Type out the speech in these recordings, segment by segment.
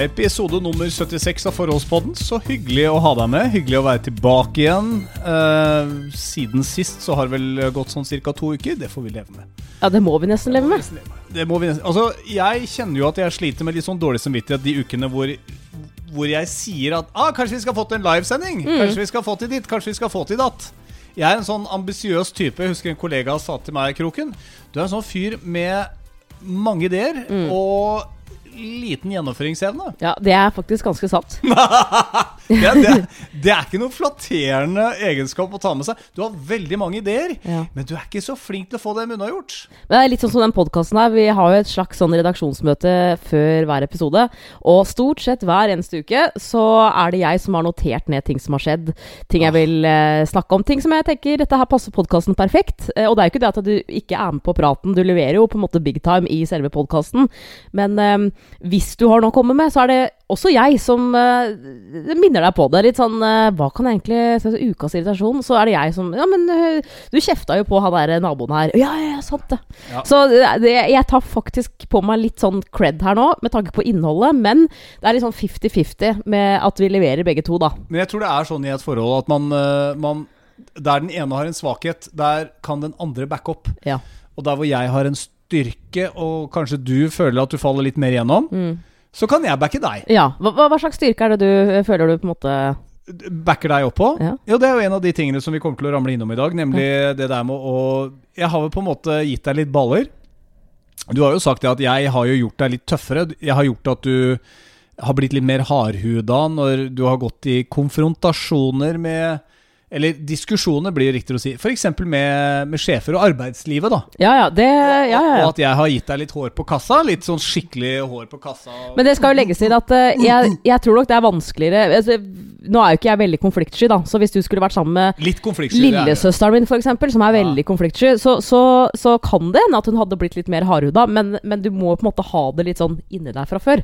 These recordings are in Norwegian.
Episode nummer 76 av Forholdspodden. Så hyggelig å ha deg med. Hyggelig å være tilbake igjen. Eh, siden sist så har det vel gått sånn ca. to uker. Det får vi leve med. Ja, det må vi nesten leve med. Det må vi nesten Altså, jeg kjenner jo at jeg sliter med litt sånn dårlig samvittighet de ukene hvor, hvor jeg sier at ah, kanskje vi skal få til en livesending. Kanskje vi skal få til ditt. Kanskje vi skal få til datt. Jeg er en sånn ambisiøs type. Jeg husker en kollega sa til meg, Kroken Du er en sånn fyr med mange ideer og liten gjennomføringsevne. Ja, det er faktisk ganske sant. Er- det, det er ikke noe flatterende egenskap å ta med seg. Du har veldig mange ideer, Ja. men du er ikke så flink til å få dem unnagjort. Men det er litt sånn som den podkasten her. Vi har jo et slags sånn redaksjonsmøte før hver episode. Og stort sett hver eneste uke så er det jeg som har notert ned ting som har skjedd. Ting jeg vil eh, snakke om. Ting som jeg tenker dette her passer podkasten perfekt. Eh, og det er jo ikke det at du ikke er med på praten. Du leverer jo på en måte big time i selve podkasten. Men eh, hvis du har noe å komme med, så er det også jeg som uh, minner deg på det. Litt sånn uh, Hva kan jeg egentlig så, Ukas irritasjon. Så er det jeg som Ja, men uh, du kjefta jo på han der naboen her. Ja, ja, sant det. Ja. Så det, jeg tar faktisk på meg litt sånn cred her nå, med tanke på innholdet. Men det er litt sånn 50-50 med at vi leverer begge to, da. Men jeg tror det er sånn i et forhold at man, man Der den ene har en svakhet, der kan den andre backe opp. Ja. Og der hvor jeg har en styrke, og kanskje du føler at du faller litt mer igjennom, så kan jeg backe deg. ja. Hva, hva slags styrke er det du eh, føler du på en måte Backer deg opp på. Ja. ja. det er jo en av de tingene som vi kommer til å ramle innom i dag, nemlig det der med å Jeg har vel på en måte gitt deg litt baller. Du har jo sagt at jeg har jo gjort deg litt tøffere. Jeg har gjort at du har blitt litt mer hardhuda når du har gått i konfrontasjoner med Eller diskusjoner, blir riktigere å si. F.eks. Med, med sjefer og arbeidslivet, da. Ja ja, det Ja ja. Og at jeg har gitt deg litt hår på kassa. Litt sånn skikkelig hår på kassa. Men det skal jo legges til at uh, jeg, jeg tror nok det er vanskeligere altså, Nå er jo ikke jeg veldig konfliktsky, da, så hvis du skulle vært sammen med Litt er. Lillesøsteren min, eksempel, som er veldig konfliktsky, så, så, så kan det hende at hun hadde blitt litt mer hardhuda, men, men du må på en måte ha det litt sånn inni deg fra før.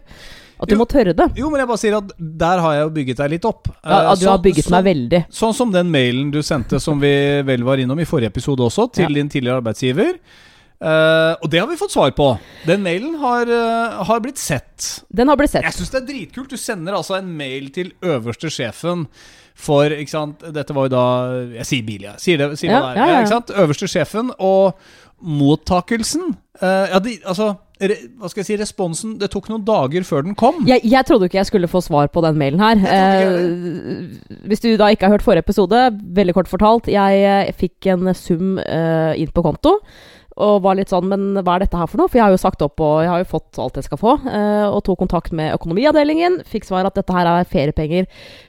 At du Jo. må tørre det. Jo, men jeg bare sier at der har jeg jo bygget deg litt opp. Ja, Eh, at du har bygget så- meg veldig. Sånn som den mailen du sendte, som vi vel var innom i forrige episode også, til Ja. din tidligere arbeidsgiver. Uh, og det har vi fått svar på. Den mailen har, uh, har blitt sett. Den har blitt sett. Jeg syns det er dritkult. Du sender altså en mail til øverste sjefen for ikke sant, Dette var jo da Jeg sier bil, jeg. Sier det, sier Ja, det der. ja. Ikke sant? Øverste sjefen og mottakelsen uh, Ja, de, altså Hva skal jeg si? Responsen Det tok noen dager før den kom. Jeg, jeg trodde ikke jeg skulle få svar på den mailen her. Eh, hvis du da ikke har hørt forrige episode, veldig kort fortalt. Jeg, eh, fikk en sum eh, inn på konto. Og var litt sånn, men hva er dette her for noe? For jeg har jo sagt opp, og jeg har jo fått alt jeg skal få. eh, og tok kontakt med økonomiavdelingen. Fikk svar at dette her er feriepenger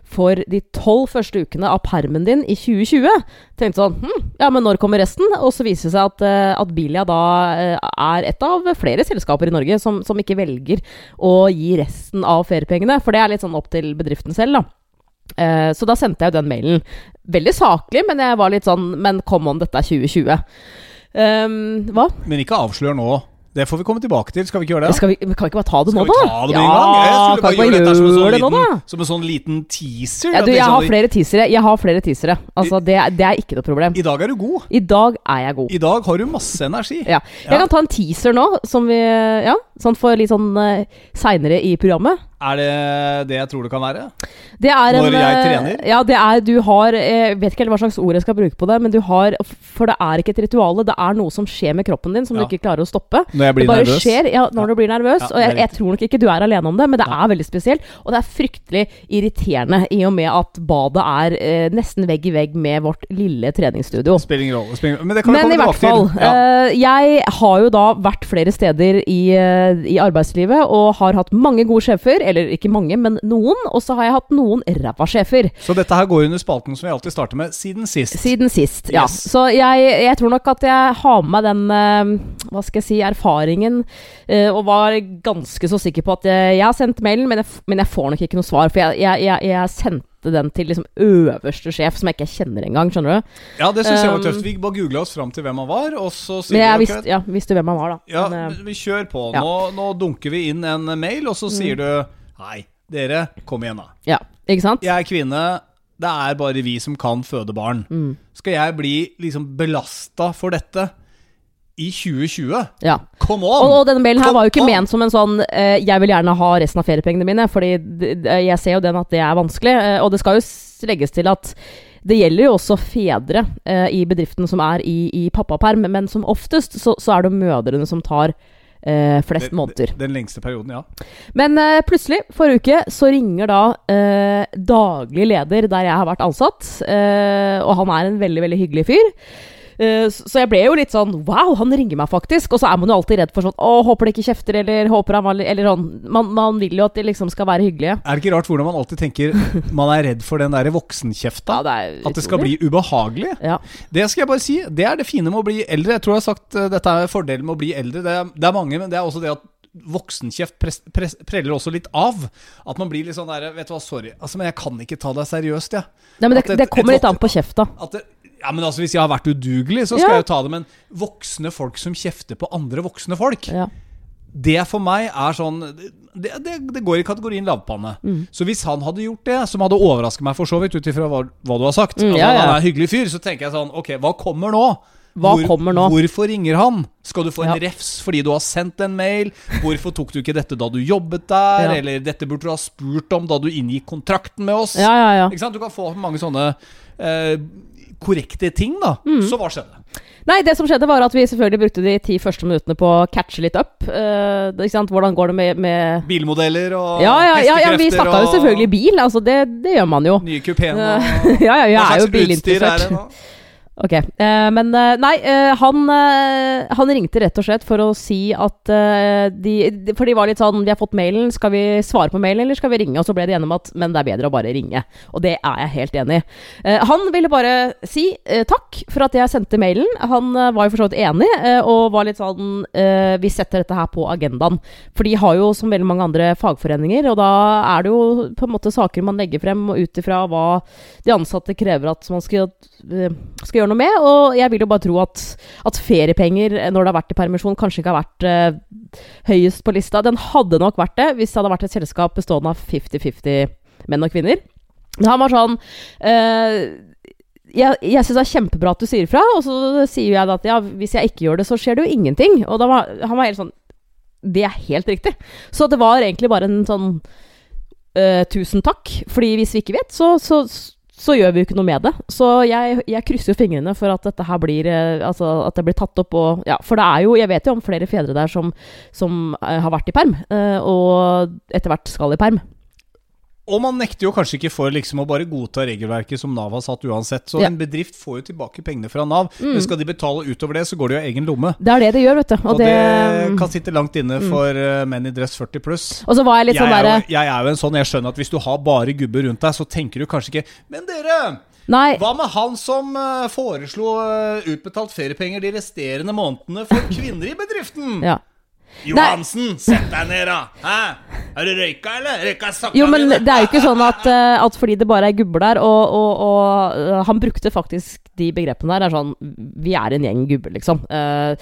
for de tolv første ukene av permen din i 2020. Tenkte sånn, hm, ja, men når kommer resten? Og så viser det seg at, eh, at Bilia da eh, er et av flere selskaper i Norge som, som ikke velger å gi resten av feriepengene. For det er litt sånn opp til bedriften selv, da. Så da sendte jeg jo den mailen. Veldig saklig, men jeg var litt sånn Men kom on, dette er 2020. Ehm, hva? Men ikke avslør nå. Det får vi komme tilbake til. Skal vi ikke gjøre det? Skal vi, kan vi ikke bare ta det nå, da? Skal vi ta det med en gang? Jeg kan vi bare gjøre som en sånn det det nå, da? som en sånn liten teaser. Ja, du, jeg liksom har flere teasere. Jeg har flere teasere. Altså, det, det er ikke noe problem. I dag er du god. I dag er jeg god. I dag har du masse energi. Ja. Jeg kan ta en teaser nå, som vi Ja, sånn for litt sånn uh, seinere i programmet. Er det det jeg tror det kan være? Det er en, Når jeg eh, trener? Ja, det er Du har Jeg vet ikke helt hva slags ord jeg skal bruke på det, men du har For det er ikke et rituale. Det er noe som skjer med kroppen din, som Ja. du ikke klarer å stoppe. Når jeg blir det bare nervøs? skjer ja, når Ja. du blir nervøs. Og jeg, jeg tror nok ikke du er alene om det, men det er veldig spesielt. Og det er fryktelig irriterende i og med at badet er eh, nesten vegg i vegg med vårt lille treningsstudio. Spiller ingen rolle. Spiller. Men det kan vi Men i komme hvert tilbake fall. Eh, jeg har jo da vært flere steder i, eh, i arbeidslivet og har hatt mange gode sjefer. Eller ikke mange, men noen. Og så har jeg hatt noen ræva sjefer. Så dette her går under spalten som vi alltid starter med, siden sist. Siden sist, ja. Yes. Så jeg, jeg tror nok at jeg har med meg den eh, hva skal jeg si, erfaringen, eh, og var ganske så sikker på at eh, jeg har sendt mailen, men jeg, men jeg får nok ikke noe svar. For jeg, jeg, jeg, sendte den til liksom øverste sjef, som jeg ikke kjenner engang, skjønner du. Ja, det syns jeg var Um, tøft. Vi bare googla oss fram til hvem han var, og så sier vi visste, ja, visste hvem han var, da. Ja, Men, vi kjør på. ja. Mm. Nå, nå dunker vi inn en mail, og så sier du Hei, dere, kom igjen, da. ja, ikke sant? Jeg er kvinne. Det er bare vi som kan føde barn. Mm. Skal jeg bli liksom belasta for dette i 2020. Ja. Come Og, on! og denne mailen her var jo ikke on. ment som en sånn uh, 'jeg vil gjerne ha resten av feriepengene mine', fordi d- jeg ser jo den at det er vanskelig. Uh, og det skal jo legges til at det gjelder jo også fedre uh, i bedriften som er i, i pappaperm, men som oftest så, så er det mødrene som tar eh, flest måneder. Den lengste perioden, ja. Men eh, plutselig, forrige uke, så ringer da eh, daglig leder der jeg har vært ansatt. eh, og han er en veldig, veldig hyggelig fyr. Eh, så jeg ble jo litt sånn Wow, han ringer meg faktisk! Og så er man jo alltid redd for sånn Å, håper det ikke kjefter, eller håper han var Eller sånn. Man, man vil jo at de liksom skal være hyggelige. Er det ikke rart hvordan man alltid tenker man er redd for den der voksenkjefta? Ja, det At det skal bli ubehagelig? Ja. Det skal jeg bare si. Det er det fine med å bli eldre. Jeg tror jeg har sagt uh, dette er fordelen med å bli eldre. Det er, det er mange, men det er også det at voksenkjeft preller også litt av. At man blir litt sånn der Vet du hva, sorry, altså, men jeg kan ikke ta deg seriøst, jeg. Nei, men det, et- det kommer et litt an på kjefta. At det, ja, men altså Hvis jeg har vært udugelig, så skal Ja. jeg jo ta det. Men voksne folk som kjefter på andre voksne folk, Ja. det for meg er sånn Det, det, det går i kategorien lavpanne. Mm. Så hvis han hadde gjort det, som hadde overrasket meg for så vidt, ut ifra hva, hva du har sagt, Mm, altså, ja, altså, han er en hyggelig fyr, så tenker jeg sånn Ok, hva kommer nå? Hva kommer nå? Hvorfor ringer han? Skal du få en Ja. refs fordi du har sendt en mail? Hvorfor tok du ikke dette da du jobbet der? Ja. Eller dette burde du ha spurt om da du inngikk kontrakten med oss? Ja, ja, ja. Ikke sant? Du kan få mange sånne eh, korrekte ting, da. Mm. Så hva skjedde? Nei, det som skjedde var at vi selvfølgelig brukte de ti første minuttene på å catche litt up. Uh, ikke sant? Hvordan går det med, med Bilmodeller og ja, ja, ja, ja, vi snakka jo selvfølgelig bil. Altså, det, det gjør man jo. Nye kupeen og ja, ja, jeg er jo er bilinteressert. Det? Ok, eh, men eh, nei, eh, han, han ringte rett og slett for å si at de, For de var litt sånn Vi har fått mailen, skal vi svare på mailen, eller skal vi ringe? Og så ble de enige om at Men det er bedre å bare ringe. Og det er jeg helt enig i. Han ville bare si takk for at jeg sendte mailen. Han var jo for så vidt enig, og var litt sånn Vi setter dette her på agendaen. For de har jo, som veldig mange andre fagforeninger, og da er det jo på en måte saker man legger frem ut ifra hva de ansatte krever at man skal, skal gjøre noe med. Og jeg vil jo bare tro at, at feriepenger eh, når det har vært i permisjon, kanskje ikke har vært uh, høyest på lista. Den hadde nok vært det hvis det hadde vært et selskap bestående av 50-50 menn og kvinner. Han var sånn uh, jeg, jeg syns det er kjempebra at du sier fra, og så sier jeg at ja, hvis jeg ikke gjør det, så skjer det jo ingenting. Og var, han var helt sånn Det er helt riktig. Så det var egentlig bare en sånn uh, tusen takk. Fordi hvis vi ikke vet, så, så, så gjør vi jo ikke noe med det. Så jeg, jeg krysser jo fingrene for at dette her blir eh, Altså at det blir tatt opp og Ja, for det er jo Jeg vet jo om flere fedre der som, som eh, har vært i perm, eh, og etter hvert skal i perm. Og man nekter jo kanskje ikke for liksom å bare godta regelverket som Nav har satt uansett. Så Ja. en bedrift får jo tilbake pengene fra Nav. Mm. Men skal de betale utover det, så går det jo i egen lomme. Det er det det gjør, vet du. Og, Og, det, det, kan sitte langt inne Mm. for mm. menn i dress 40 pluss. og så var jeg litt Jeg, sånn er derre jeg er jo en sånn, jeg skjønner at hvis du har bare gubber rundt deg, så tenker du kanskje ikke Men dere! Nei. Hva med han som eh, foreslo eh, utbetalt feriepenger de resterende månedene for kvinner i bedriften? Ja. Johansen, sett deg ned, da! Hæ? Har du røyka, eller? Røyka sakka Jo, men det er jo ikke sånn at, eh, at fordi det bare er gubber der, og, og, og eh, han brukte faktisk de begrepene der, er sånn Vi er en gjeng gubber, liksom. Eh,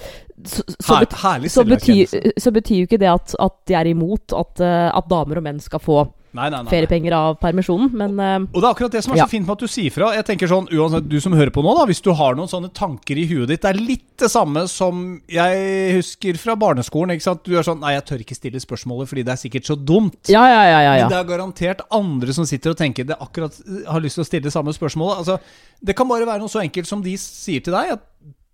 så, så, bet- så, betyr, så betyr jo ikke det at, at de er imot at, at damer og menn skal få Nei, nei, nei. feriepenger av permisjonen, men og, Og det er akkurat det som er Ja. så fint med at du sier fra. Jeg tenker sånn, uansett Du som hører på nå, da hvis du har noen sånne tanker i huet ditt Det er litt det samme som jeg husker fra barneskolen. ikke sant? Du er sånn Nei, jeg tør ikke stille spørsmålet fordi det er sikkert så dumt. Ja, ja, ja. ja, Men det er garantert andre som sitter og tenker det akkurat har lyst til å stille det samme spørsmålet. Altså, Det kan bare være noe så enkelt som de sier til deg at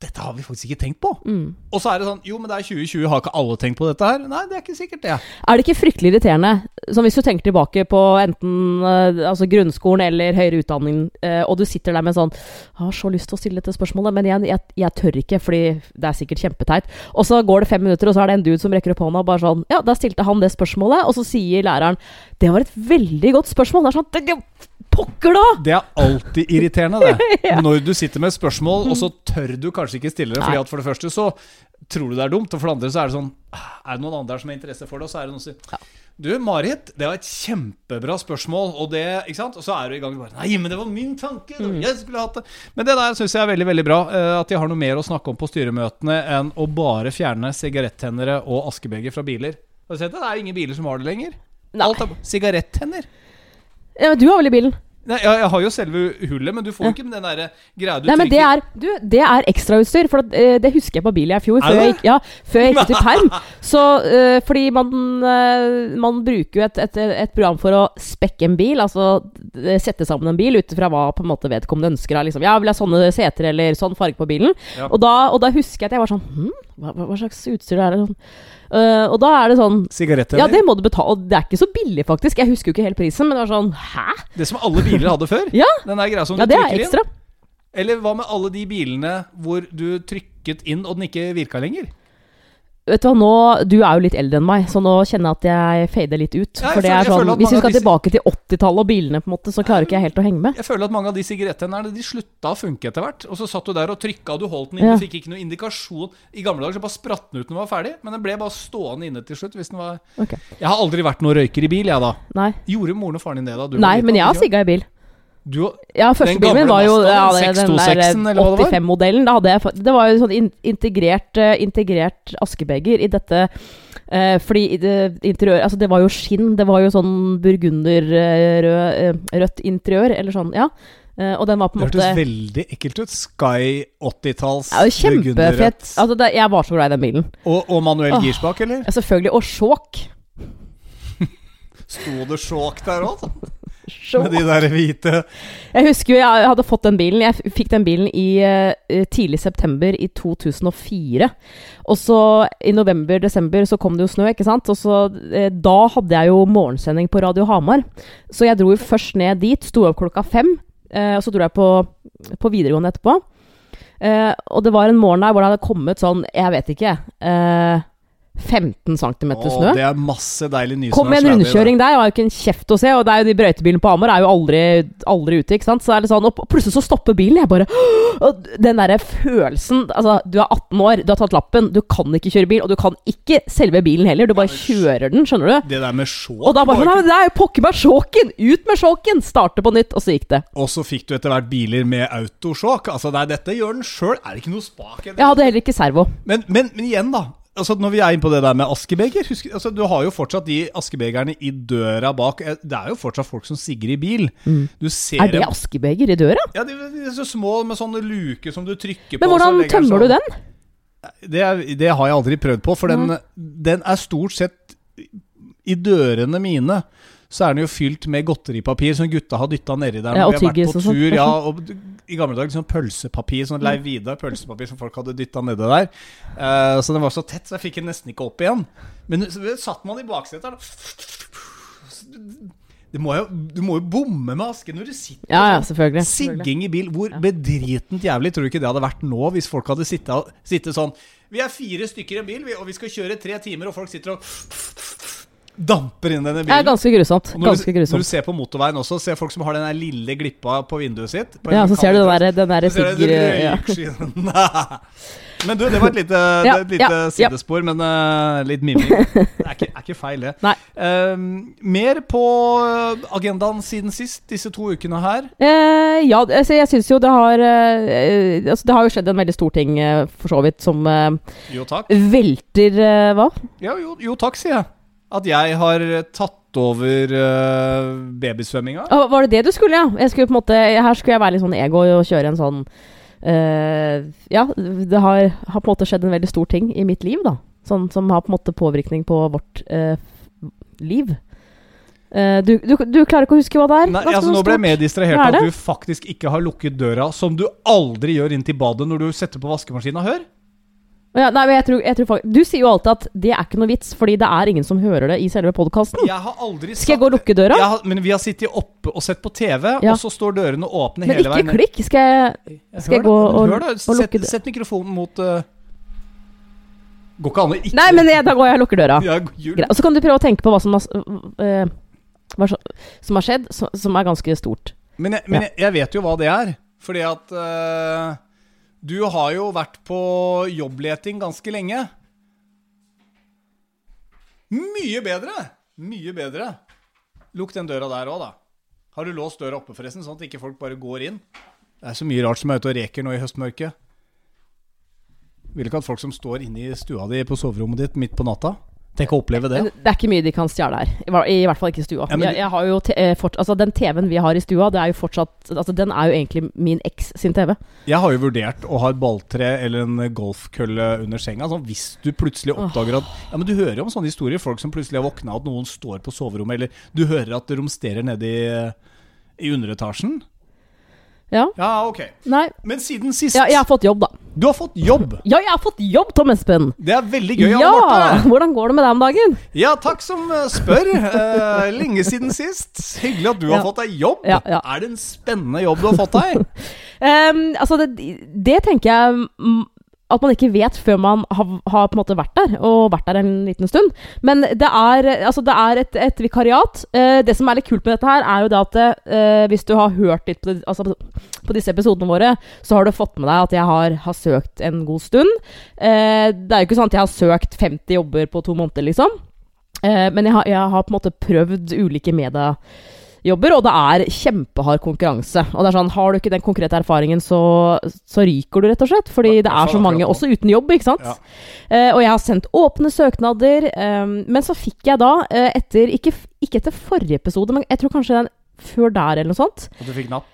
dette har vi faktisk ikke tenkt på. Mm. Og så er det sånn Jo, men det er 2020, har ikke alle tenkt på dette her? Nei, det er ikke sikkert det. Er det ikke fryktelig irriterende, som hvis du tenker tilbake på enten eh, altså grunnskolen eller høyere utdanning, eh, og du sitter der med sånn Jeg har så lyst til å stille dette spørsmålet, men jeg, jeg, jeg tør ikke, fordi det er sikkert kjempeteit. Og så går det fem minutter, og så er det en dude som rekker opp hånda og bare sånn Ja, da stilte han det spørsmålet, og så sier læreren Det var et veldig godt spørsmål. Det er sånn Pokker, da! Det er alltid irriterende, det. Når du sitter med et spørsmål, og så tør du kanskje ikke stille det. Fordi at For det første så tror du det er dumt, og for det andre så er det sånn Er det noen andre som har interesse for det? Og så er det noen som sier Du, Marit, det var et kjempebra spørsmål, og det Ikke sant? Og så er du i gang bare Nei, men det var min tanke! Mm. Jeg skulle hatt det. Men det der syns jeg er veldig, veldig bra. eh, At de har noe mer å snakke om på styremøtene enn å bare fjerne sigarettennere og askebeger fra biler. Har du sett det? Det er ingen biler som har det lenger. Nei. Alt er sigarettenner. Ja, men du har vel i bilen? Nei, jeg, jeg har jo selve hullet, men du får jo ikke med den derre greia du Nei, men det er, du, det er ekstrautstyr, for at, eh, det husker jeg på bilen i fjor. Før jeg, ja, før jeg gikk i perm. Så, uh, fordi man, uh, man bruker jo et, et, et program for å spekke en bil, altså sette sammen en bil ut fra hva på en måte vedkommende ønsker. Liksom. Ja, vil jeg ha sånne seter eller sånn farge på bilen? Ja. Og, da, og da husker jeg at jeg var sånn hm, hva, hva slags utstyr er det? Sånn. Uh, og da er det sånn Sigaretter? Ja, det må du betale. Og det er ikke så billig, faktisk. Jeg husker jo ikke helt prisen, men det var sånn Hæ? Det som alle biler hadde før? Ja, Den der greia som ja du er trykker inn? Eller hva med alle de bilene hvor du trykket inn, og den ikke virka lenger? Vet du hva, nå, Du er jo litt eldre enn meg, så nå kjenner jeg at jeg fader litt ut. Ja, for det er sånn, Hvis vi skal tilbake til 80-tallet og bilene, på en måte, så klarer ikke jeg helt å henge med. Jeg føler at mange av de sigarettennerne de slutta å funke etter hvert. Og så satt du der og trykka, du holdt den inn, Ja. du fikk ikke noe indikasjon. I gamle dager så bare spratt den ut når den var ferdig, men den ble bare stående inne til slutt. Hvis den var okay. Jeg har aldri vært noen røyker i bil, jeg, da. Nei, Gjorde moren og faren din det, da? Du Nei men jeg har sigga i bil. Du, Ja, første bilen min var jo ja, den der eller hva det var? 85-modellen. Da hadde jeg fa- Det var jo sånn in integrert, eh, integrert askebeger i dette eh, Fordi det interiør Altså, det var jo skinn. Det var jo sånn burgunderrødt Rødt interiør, eller sånn, ja. Uh, og den var på en det hørtes måte veldig ekkelt ut. Sky 80-talls ja, Kjempefett. Altså, det, jeg var så glad i den bilen. Og, og manuell oh, girspak, eller? Ja, selvfølgelig. Og sjåk. Sto det sjåk der òg? Med de der hvite Jeg husker jo jeg hadde fått den bilen. Jeg fikk den bilen i uh, tidlig september i 2004. Og så i november-desember så kom det jo snø, ikke sant. Og så uh, Da hadde jeg jo morgensending på Radio Hamar. Så jeg dro jo først ned dit. Sto opp klokka fem. Uh, og så dro jeg på, på videregående etterpå. Og det var en morgen der hvor det hadde kommet sånn, jeg vet ikke eh, 15 cm snø. det er masse deilig nysnø. Kom med en rundkjøring der, det var jo ikke en kjeft å se. Og det er jo de brøytebilene på Hamar er jo aldri, aldri ute, ikke sant. Så er det sånn, og plutselig så stopper bilen. Jeg bare Og den derre følelsen Altså, du er 18 år, du har tatt lappen, du kan ikke kjøre bil, og du kan ikke selve bilen heller. Du bare kjører den, skjønner du. Det der med sjåk Og da bare sånn Nei, men det er jo pokker meg sjåken! Ut med sjåken! Starte på nytt. Og så gikk det. Og så fikk du etter hvert biler med autosjåk. Altså, nei, dette gjør den sjøl. Er det ikke noe spak? Jeg hadde heller ikke servo. Men, men, men igjen, da. Altså, når vi er inne på det der med askebeger husk, altså, Du har jo fortsatt de askebegerne i døra bak. Eh, Det er jo fortsatt folk som sigger i bil. Du ser Mm. Er det askebeger i døra? Ja, de, de er så små med sånne luker som du trykker på. Men hvordan tømmer du sånn. den? Det, er, det har jeg aldri prøvd på, for den, den er stort sett I dørene mine så er den jo fylt med godteripapir som gutta har dytta nedi der. Ja, og tyggis på og sånn. tur, ja, og I gamle dager sånn pølsepapir, sånn Leiv Vidar pølsepapir som folk hadde dytta nedi der. Uh, så den var så tett, så jeg fikk den nesten ikke opp igjen. Men så satt man i baksetet. Det må jo, du må jo bomme med aske når du sitter Ja, ja, sånn. selvfølgelig. Sigging i bil. Hvor bedritent jævlig tror du ikke det hadde vært nå, hvis folk hadde sittet, sittet sånn Vi er fire stykker i en bil, og vi skal kjøre tre timer, og folk sitter og damper inn denne bilen. Det er ganske grusomt. Ganske når, du, når du grusomt. ser på motorveien også, ser folk som har den lille glippa på vinduet sitt. På Ja, så ser du den der, den der sigger... Ja. Men du, det var et lite, Ja, et lite ja, ja. sidespor, men uh, litt mimring. Det er ikke, er ikke feil, det. Eh, mer på agendaen siden sist, disse to ukene her. Uh, ja, altså, jeg syns jo det har eh, altså, Det har jo skjedd en veldig stor ting, eh, for så vidt, som eh, velter eh, Hva? Ja, jo, jo takk, sier jeg. At jeg har tatt over uh, babysvømminga. Ah, var det det du skulle, ja? Jeg skulle på en måte, her skulle jeg være litt sånn ego og kjøre en sånn uh, Ja, det har, har på en måte skjedd en veldig stor ting i mitt liv, da. Sånn som har på en måte påvirkning på vårt uh, liv. Du, du, du klarer ikke å huske hva det er? Nei, altså Nå ble jeg mer distrahert er av at du faktisk ikke har lukket døra, som du aldri gjør inn til badet når du setter på vaskemaskina. Hør! Ja, nei, men jeg tror, jeg tror faktisk, Du sier jo alltid at det er ikke noe vits, fordi det er ingen som hører det i selve podkasten. Skal jeg gå og lukke døra? Jeg har, men vi har sittet oppe og sett på TV, Ja. og så står dørene åpne Men hele ikke veien. klikk. Skal jeg Skal jeg gå det, men og- hør og sett, lukke døra? sett mikrofonen mot uh, Går ikke an å ikke Nei, men jeg, da går jeg og lukker døra. ja. Og så kan du prøve å tenke på hva som har, øh, hva som har skjedd, som, som er ganske stort. Men, jeg, men jeg, vet jo hva det er. Fordi at eh, du har jo vært på jobbleting ganske lenge. Mye bedre! Mye bedre. Lukk den døra der òg, da. Har du låst døra oppe, forresten, sånn at ikke folk bare går inn? Det er så mye rart som er ute og reker nå i høstmørket. Vil ikke at folk som står inne i stua di på soverommet ditt midt på natta, Tenk å oppleve det. Det er ikke mye de kan stjele her. I, hvert fall ikke i stua. Ja, jeg, jeg har jo eh, fort, altså Den TV-en vi har i stua, det er jo fortsatt Altså Den er jo egentlig min eks sin TV. Jeg har jo vurdert å ha et balltre eller en golfkølle under senga. Sånn, hvis du plutselig oppdager at Ja, men Du hører jo om sånne historier. Folk som plutselig har våkna, at noen står på soverommet. Eller du hører at det romsterer nede i, i underetasjen. Ja. Ja, ok. Nei. Men siden sist Ja, jeg har fått jobb, da. Du har fått jobb! Ja, jeg har fått jobb, Tom Espen! Det er veldig gøy. Ja! Marte. Hvordan går det med deg om dagen? Ja, takk som eh, spør. Eh, lenge siden sist. Hyggelig at du har fått deg jobb. Ja, ja. Er det en spennende jobb du har fått deg? um, altså, det, det tenker jeg at man ikke vet før man har, har på en måte vært der, og vært der en liten stund. Men det er, altså, det er et, et vikariat. Eh, det som er litt kult med dette her, er jo det at eh, hvis du har hørt litt på, altså, på disse episodene våre, så har du fått med deg at jeg har, har søkt en god stund. Eh, det er jo ikke sånn at jeg har søkt 50 jobber på to måneder, liksom. Eh, men jeg har, jeg har på en måte prøvd ulike mediejobber, og det er kjempehard konkurranse. Og det er sånn, Har du ikke den konkrete erfaringen, så, så ryker du, rett og slett. Fordi det er så mange også uten jobb, ikke sant. Ja. Uh, og jeg har sendt åpne søknader. Um, men så fikk jeg da, uh, etter ikke, ikke etter forrige episode, men jeg tror kanskje den før der, eller noe sånt, At du fikk napp?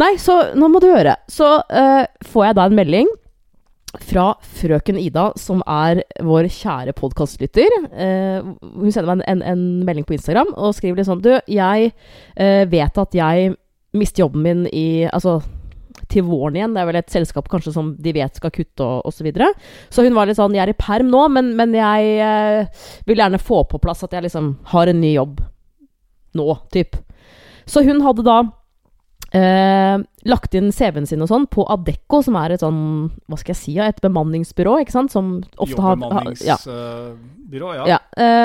Nei, så nå må du høre. Så uh, får jeg da en melding fra frøken Ida, som er vår kjære podkastlytter. Eh, hun sender meg en, en, melding på Instagram og skriver litt sånn Du, jeg eh, vet at jeg mister jobben min i Altså til våren igjen. Det er vel et selskap kanskje som de vet skal kutte og osv. Så, videre. så hun var litt sånn Jeg er i perm nå, men, men jeg eh, vil gjerne få på plass at jeg liksom har en ny jobb nå, typ. Så hun hadde da eh, lagt inn CV-en sin og sånn på Adecco, som er et sånn, hva skal jeg si, et bemanningsbyrå, ikke sant? Som ofte har, Jobbemanningsbyrå, ja, Jobbbemanningsbyrå, ja. ja.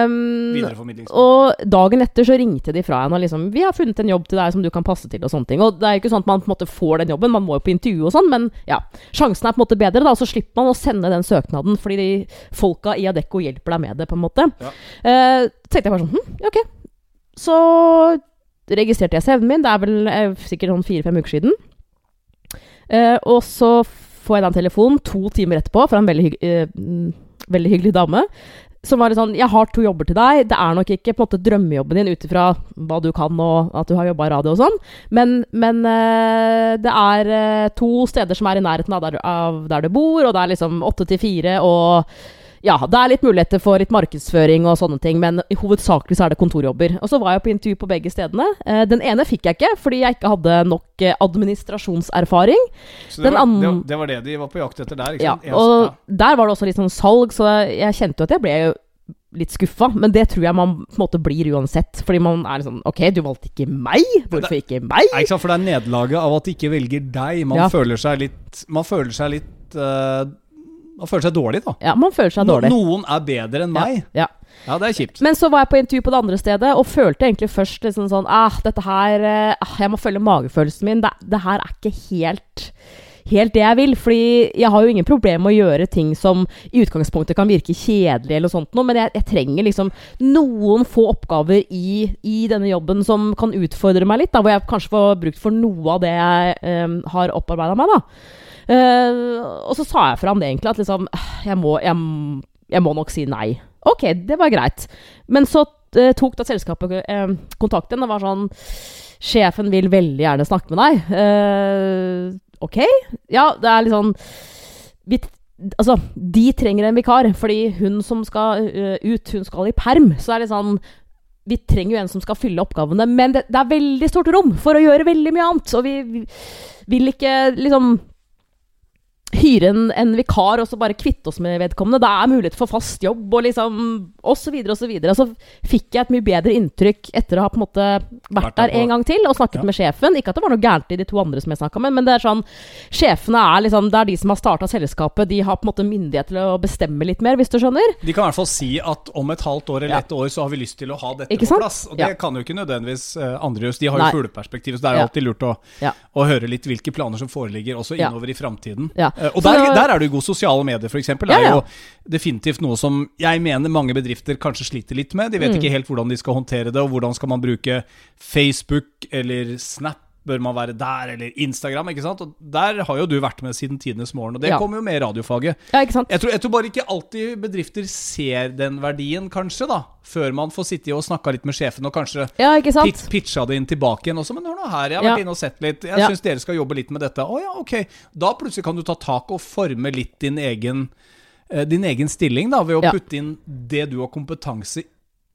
Um, Videreformidlingsbyrå. og dagen etter så ringte de fra henne og liksom 'Vi har funnet en jobb til deg som du kan passe til', og sånne ting. Og det er jo ikke sånn at man på en måte får den jobben, man må jo på intervju og sånn, men ja. Sjansen er på en måte bedre, da, så slipper man å sende den søknaden, fordi de folka i Adecco hjelper deg med det, på en måte. Ja. Eh, tenkte jeg bare sånn hm, ok. Så registrerte jeg CV-en min, det er vel eh, sikkert sånn fire-fem uker siden. Eh, og så får jeg da en telefon to timer etterpå fra en veldig, hygg, eh, mm, veldig hyggelig dame. Som var litt sånn 'Jeg har to jobber til deg. Det er nok ikke på en måte drømmejobben din ut ifra hva du kan og at du har jobba i radio og sånn, men, men eh, det er eh, to steder som er i nærheten av der, av der du bor, og det er liksom åtte til fire, og ja, det er litt muligheter for litt markedsføring og sånne ting, men i hovedsakelig så er det kontorjobber. Og så var jeg på intervju på begge stedene. Eh, den ene fikk jeg ikke, fordi jeg ikke hadde nok eh, administrasjonserfaring. Så det, den var, det, andre- det var det de var på jakt etter der? Ikke Ja, sant? En- og ja. der var det også litt sånn salg, så jeg kjente jo at jeg ble litt skuffa, men det tror jeg man på en måte blir uansett. Fordi man er sånn Ok, du valgte ikke meg? Hvorfor ikke meg? Nei, ikke sant? For det er nederlaget av at de ikke velger deg. Man Ja. føler seg litt Man føler seg litt eh, Man føler seg dårlig, da. Ja, man føler seg No, dårlig. noen er bedre enn meg. Ja. Ja, det er kjipt. Men så var jeg på intervju på det andre stedet og følte egentlig først liksom sånn ah, dette her eh, ah, Jeg må følge magefølelsen min. Det, det her er ikke helt Helt det jeg vil, fordi jeg har jo ingen problemer med å gjøre ting som i utgangspunktet kan virke kjedelig, eller sånt noe, men jeg, jeg trenger liksom noen få oppgaver i, i denne jobben som kan utfordre meg litt, da, hvor jeg kanskje får brukt for noe av det jeg um, har opparbeida meg. da. Eh, og så sa jeg fram det egentlig, at liksom «Ah, jeg må, jeg, jeg må nok si nei. Ok, det var greit. Men så uh, tok da selskapet uh, kontakt igjen og var sånn Sjefen vil veldig gjerne snakke med deg. Eh, ok. Ja, det er litt sånn vi, Altså, de trenger en vikar, fordi hun som skal eh, ut, hun skal i perm. Så er litt sånn vi trenger jo en som skal fylle oppgavene, men det, det er veldig stort rom for å gjøre veldig mye annet. Og vi, vi vil ikke liksom hyre en, en vikar og så bare kvitte oss med vedkommende. Det er mulighet for fast jobb og liksom og så videre og så videre. Så fikk jeg et mye bedre inntrykk etter å ha på en måte vært der en gang til og snakket Ja. med sjefen. Ikke at det var noe gærent i de to andre som jeg snakka med, men det er sånn Sjefene er liksom Det er de som har starta selskapet. De har på en måte myndighet til å bestemme litt mer, hvis du skjønner. De kan i hvert fall si at om et halvt år eller Ja. et år så har vi lyst til å ha dette på plass. Og det Ja. kan jo ikke nødvendigvis eh, andre gjøre. De har jo fugleperspektiv, så det er jo alltid lurt å, å høre litt hvilke planer som foreligger også innover i framtiden. Ja. Eh, og der, der er det jo god sosiale medier, f.eks. Det er jo definitivt noe som jeg mener mange bedrifter kanskje sliter litt med. De vet Mm. ikke helt hvordan de skal håndtere det, og hvordan skal man bruke Facebook eller Snap bør man være der, eller Instagram, ikke sant? Og der har jo du vært med siden tidenes morgen, og det Ja. kommer jo med i radiofaget. Ja, ikke sant? Jeg tror, jeg tror bare ikke alltid bedrifter ser den verdien, kanskje, da. Før man får sitte og snakka litt med sjefen, og kanskje Ja, ikke sant? pit, pitcha det inn tilbake igjen også. Men hør nå her, jeg har Ja. vært inne og sett litt. Jeg Ja. syns dere skal jobbe litt med dette. Å ja, ok. Da plutselig kan du ta tak og forme litt din egen, eh, din egen stilling, da, ved å Ja. putte inn det du har kompetanse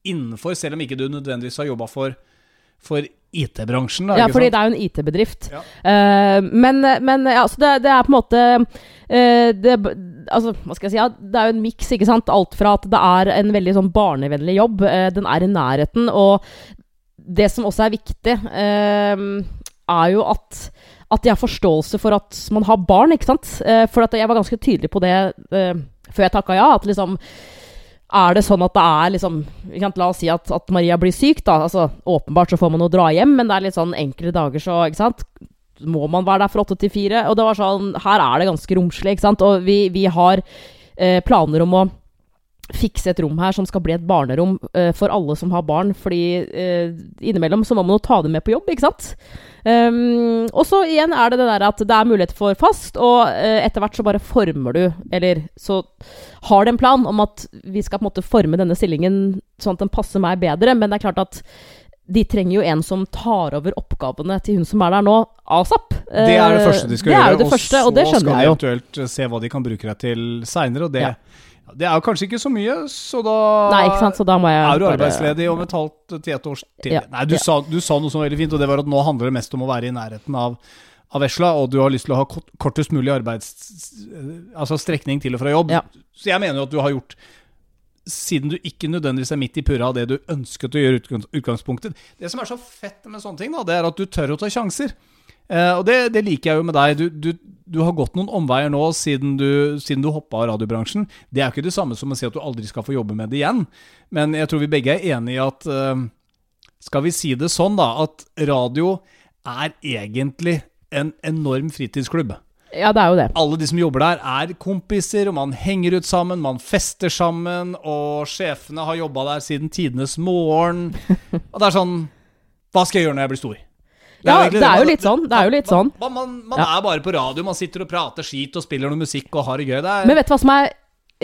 innenfor, selv om ikke du nødvendigvis har jobba for, for IT-bransjen. Ja, fordi sant? det er jo en IT-bedrift. Ja. Uh, men, men ja, så det, det er på en måte uh, det, Altså, hva skal jeg si? Ja, det er jo en miks, ikke sant. Alt fra at det er en veldig sånn barnevennlig jobb, uh, den er i nærheten, og det som også er viktig, er jo at at de har forståelse for at man har barn, ikke sant. For at jeg var ganske tydelig på det før jeg takka ja. At liksom er det sånn at det er liksom sant, La oss si at, at Maria blir syk, da. Altså, åpenbart så får man jo dra hjem, men det er litt sånn enkelte dager så ikke sant? Må man være der fra åtte til fire? Og det var sånn Her er det ganske romslig, ikke sant? Og vi, vi har eh, planer om å fikse et rom her som skal bli et barnerom uh, for alle som har barn. Fordi uh, innimellom så må man jo ta dem med på jobb, ikke sant. Um, og så igjen er det det der at det er mulighet for fast, og uh, etter hvert så bare former du Eller så har du en plan om at vi skal på en måte forme denne stillingen sånn at den passer meg bedre, men det er klart at de trenger jo en som tar over oppgavene til hun som er der nå, asap. Det er det første de skal det gjøre. det det første, og det så skjønner skal de eventuelt se hva de kan bruke deg til seinere. Og det, Ja. Det er jo kanskje ikke så mye, så da Nei, så da er du arbeidsledig om et halvt til et års tid. Ja, Nei, du, ja. sa, du sa noe som var veldig fint, og det var at nå handler det mest om å være i nærheten av, av vesla, og du har lyst til å ha kort- kortest mulig arbeids... Altså strekning til og fra jobb. Ja. Så jeg mener jo at du har gjort siden du ikke nødvendigvis er midt i purra av det du ønsket å gjøre utgangspunktet. Det som er så fett med sånne ting, da, det er at du tør å ta sjanser. Eh, og det, det liker jeg jo med deg. Du, du, du har gått noen omveier nå siden du, siden du hoppa av radiobransjen. Det er jo ikke det samme som å si at du aldri skal få jobbe med det igjen. Men jeg tror vi begge er enige i at eh, Skal vi si det sånn, da, at radio er egentlig en enorm fritidsklubb. Ja, det er jo det. Alle de som jobber der, er kompiser, og man henger ut sammen, man fester sammen, og sjefene har jobba der siden tidenes morgen. Og det er sånn Hva skal jeg gjøre når jeg blir stor? Ja, det er jo litt sånn, det er jo litt sånn. Man, man, man Ja. er bare på radio, man sitter og prater skit og spiller noe musikk og har det gøy. Det er, Men vet du hva som er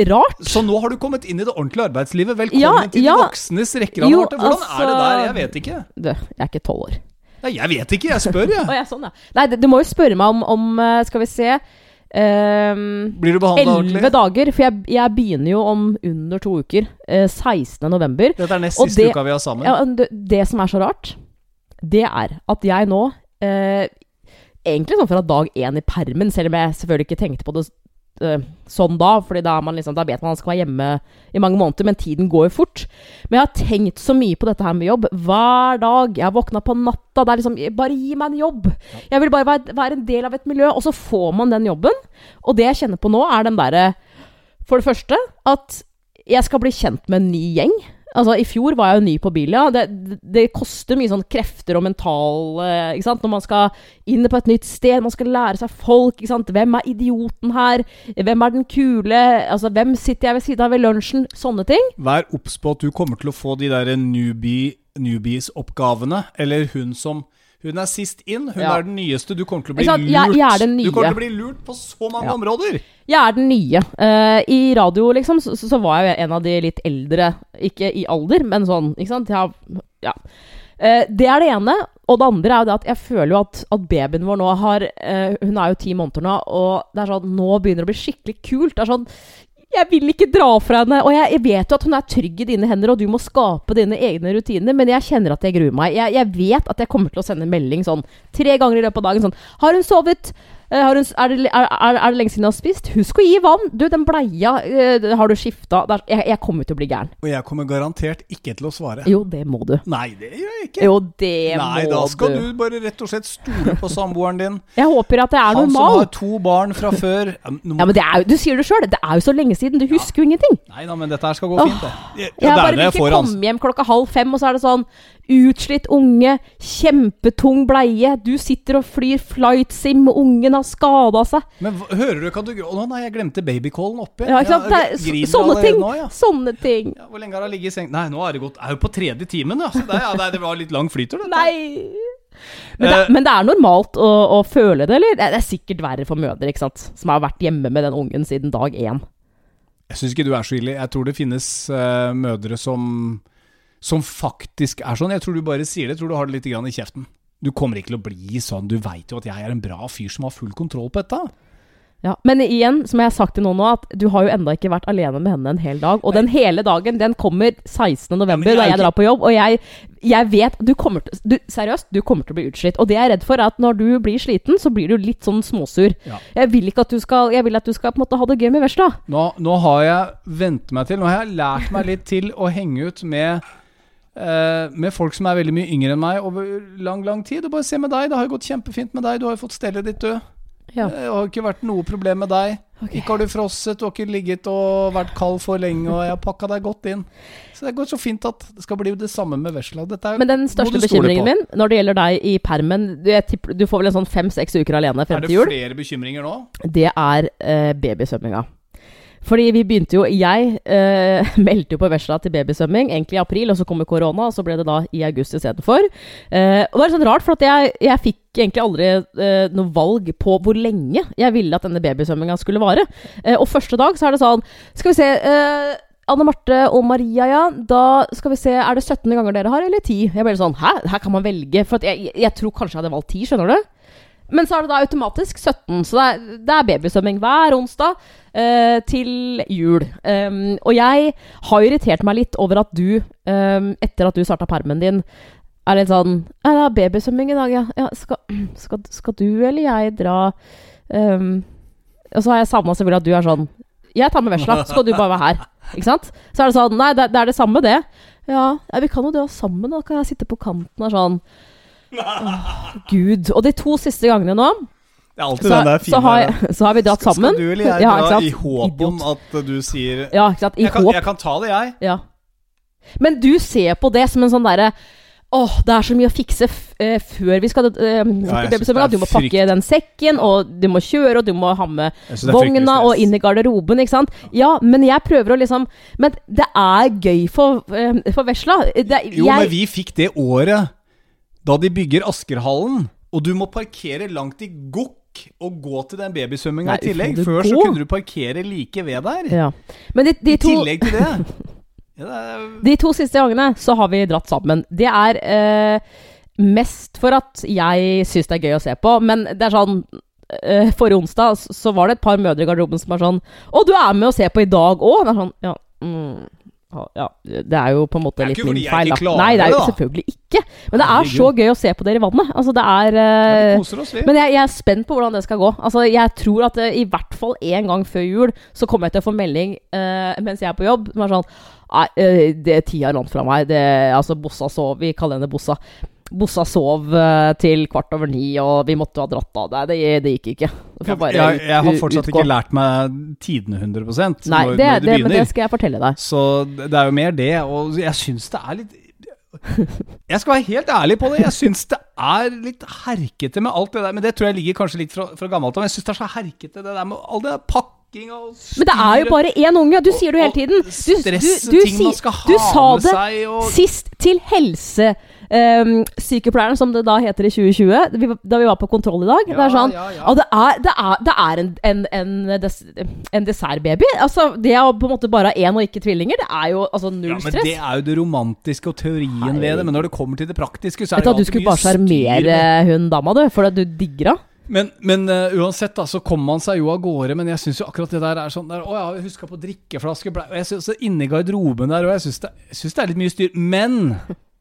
rart? så nå har du kommet inn i det ordentlige arbeidslivet. Velkommen Ja, til ja. de voksnes rekker. Hvordan altså... Er det altså- der? Jeg vet ikke. Du, jeg er ikke tolv år. Nei, jeg vet ikke, jeg spør, jeg. ja, sånn, ja. Nei, du må jo spørre meg om, om eh, Skal vi se Um, Blir du behandla Elleve dager, for jeg, jeg begynner jo om under to uker. Uh, 16. november. Dette er nest siste det- uka vi har sammen. Ja, det, det som er så rart, det er at jeg nå eh, Egentlig sånn fra dag én i permen, selv om jeg selvfølgelig ikke tenkte på det eh, sånn da, Fordi da, liksom, da vet man at man skal være hjemme i mange måneder, men tiden går jo fort. Men jeg har tenkt så mye på dette her med jobb hver dag. Jeg har våkna på natta. Det er liksom Bare gi meg en jobb! Jeg vil bare være, være en del av et miljø. Og så får man den jobben. Og det jeg kjenner på nå, er den derre For det første at jeg skal bli kjent med en ny gjeng. Altså, I fjor var jeg jo ny på Bilia. Det, det, det koster mye sånn krefter og mental eh, ikke sant? Når man skal inn på et nytt sted, man skal lære seg folk. ikke sant? Hvem er idioten her? Hvem er den kule? Altså, Hvem sitter jeg ved siden av ved lunsjen? Sånne ting. Vær obs på at du kommer til å få de der newbie, newbies-oppgavene. Eller hun som Hun er sist inn. Hun Ja. er den nyeste. Du kommer til å bli lurt. Jeg- jeg Du kommer til å bli lurt på så mange Ja. områder. Jeg er den nye. Uh, I radio, liksom, så, så var jeg en av de litt eldre. Ikke i alder, men sånn, ikke sant. Har- ja. uh, det er det ene. Og det andre er jo det at jeg føler jo at, at babyen vår nå har uh, Hun er jo ti måneder nå, og det er sånn Nå begynner det å bli skikkelig kult. Det er sånn jeg vil ikke dra fra henne. Og jeg, jeg vet jo at hun er trygg i dine hender, og du må skape dine egne rutiner, men jeg kjenner at jeg gruer meg. Jeg, jeg vet at jeg kommer til å sende melding sånn tre ganger i løpet av dagen sånn Har hun sovet? Eh, er, det, er, er, det lenge siden du har spist? Husk å gi vann! Du, den bleia eh, har du skifta jeg, jeg kommer til å bli gæren. Og jeg kommer garantert ikke til å svare. Jo, det må du. Nei, det gjør jeg ikke. Jo, det Nei, må da skal du. du bare rett og slett stole på samboeren din. Jeg håper at det er Han som har to barn fra før. Ja, må- Ja, men det jo, Du sier det sjøl, det er jo så lenge siden. Du husker jo ingenting. Nei da, men dette her skal gå fint, det. Ja, Jeg bare vil ikke komme hjem klokka halv fem, og så er det sånn Utslitt unge, kjempetung bleie. Du sitter og flyr flightsim, og ungen har skada seg. Men hva- hører du hva du Å nei, jeg glemte babycallen oppi. Ja, ikke sant? Ja, er, så- sånne ting. Nå, ja. Sånne ting. Ja, hvor lenge har hun ligget i seng? Nei, nå er det gått Er jo på tredje timen, ja. Det, ja, det, var litt lang flytur, dette. Nei! Men det, Eh, men det er normalt å, å føle det, eller? Det er sikkert verre for mødre, ikke sant? Som har vært hjemme med den ungen siden dag én. Jeg syns ikke du er så ille. Jeg tror det finnes uh, mødre som, som faktisk er sånn. Jeg tror du bare sier det. Jeg tror du har det litt grann i kjeften. Du kommer ikke til å bli sånn. Du veit jo at jeg er en bra fyr som har full kontroll på dette. Ja. Men igjen, som jeg har sagt til noen nå, at du har jo enda ikke vært alene med henne en hel dag. Og den hele dagen, den kommer 16. november, jeg er da jeg jeg drar på jobb. Og jeg, jeg vet du kommer til, du, Seriøst, du kommer til å bli utslitt. Og det jeg er redd for, er at når du blir sliten, så blir du litt sånn småsur. Ja. Jeg vil ikke at du skal Jeg vil at du skal på en måte ha det gøy med vesla. Nå, nå har jeg vent meg til Nå har jeg lært meg litt til å henge ut med med folk som er veldig mye yngre enn meg over lang, lang tid. Og bare se med deg. Det har jo gått kjempefint med deg. Du har jo fått stellet ditt, du. Ja. Det har ikke vært noe problem med deg. Okay. Ikke har du frosset, du har ikke ligget og vært kald for lenge, og jeg har pakka deg godt inn. Så det går så fint at det skal bli det samme med vesla. Dette er, Men den største bekymringen min når det gjelder deg i permen du, jeg tipper, du får vel en sånn fem-seks uker alene Er frem det til jul. flere bekymringer nå? Det er eh, babysvømminga. Fordi vi begynte jo Jeg eh, meldte jo på Vesla til babysvømming egentlig i april, og så kom jo korona, og så ble det da i august istedenfor. Eh, og det var sånn rart, for jeg, jeg fikk egentlig aldri eh, noe valg på hvor lenge jeg ville at denne babysvømminga skulle vare. Eh, og første dag så er det sånn Skal vi se eh, Anne Marte og Maria, ja. Da skal vi se Er det 17 ganger dere har, eller 10? Jeg ble sånn Hæ? Her kan man velge. For jeg, jeg tror kanskje jeg hadde valgt 10, skjønner du? Men så er det da automatisk 17, så det er, det er babysvømming hver onsdag eh, til jul. Um, og jeg har irritert meg litt over at du, um, etter at du starta permen din, er litt sånn Ja, det er babysvømming i dag, ja. ja skal, skal, skal du eller jeg dra um, Og så har jeg savna selvfølgelig at du er sånn Jeg tar med vesla, så skal du bare være her. Ikke sant? Så er det sånn Nei, det, det er det samme, det. Ja, ja, vi kan jo dra sammen, da. Kan jeg sitte på kanten og sånn Gud. Og de to siste gangene nå, Det er alltid så, den der fine så, har, så har vi dratt sammen. Skal du eller jeg Ja, dra i håp om at du sier Ja, ikke sant. I jeg kan, håp. jeg kan ta det, jeg. Ja. Men du ser på det som en sånn derre Åh, det er så mye å fikse eh, før vi skal uh, ja, Du må pakke den sekken, og du må kjøre, og du må ha med Jeg vogna og inn i garderoben, ikke sant. Ja, men jeg prøver å liksom Men det er gøy for, uh, for vesla. Det, Jo, men vi fikk det året da de bygger Askerhallen, og du må parkere langt i gokk og gå til den babysvømminga i tillegg. Før gå? Så kunne du parkere like ved der. ja. Men de, de I to tillegg til det. Ja, det er, De to siste gangene så har vi dratt sammen. Det er eh, mest for at jeg syns det er gøy å se på, men det er sånn eh, Forrige onsdag så- så var det et par mødre i garderoben som var sånn 'Å, du er med å se på i dag òg?' Det er sånn Ja. Mm, ja. Det er jo på en måte litt min feil. da. klarer Nei, det er jo selvfølgelig ikke. Men det er så gøy å se på dere i vannet. Altså, det er ja, eh, men jeg, jeg er spent på hvordan det skal gå. Altså, jeg tror at eh, i hvert fall én gang før jul så kommer jeg til å få melding uh, mens jeg er på jobb. Som er sånn Nei, det tida rant fra meg. Det, altså, Bossa sov Vi kaller henne Bossa. Bossa sov eh, til kvart over ni, og vi måtte ha dratt av. Nei, det, det gikk ikke. Jeg, jeg, jeg har fortsatt utgå. ikke lært meg tidene 100 Nei, når, det, når det, det, men det skal jeg fortelle deg. Så det er jo mer det, og jeg syns det er litt Jeg skal være helt ærlig på det. Jeg syns det er litt herkete med alt det der. Men det tror jeg ligger kanskje litt fra, fra gammelt av. Jeg syns det er så herkete, det der med all det der pakking og Men det er jo bare én unge! Du sier det jo hele tiden. Du, du, du, du, du sa det sist til Sist til helsesykepleieren, som det da heter i 2020, vi, da vi var på kontroll i dag. det er sånn ja, ja. Og det er, det er, det er en, en, en, des, en dessertbaby. Altså, det å på en måte bare ha én og ikke tvillinger, det er jo altså null Ja, men stress. Det er jo det romantiske og teorien ved det. Men når det kommer til det praktiske, så Vet det du mye at du skulle bare sjarmere hun dama, du, for du digger henne? Men, men uh, uansett, da, så kommer man seg jo av gårde. Men jeg syns jo akkurat det der er sånn der, Å ja, huska på drikkeflaske Og jeg synes, Inni garderoben der, og jeg syns det, det er litt mye styr. Men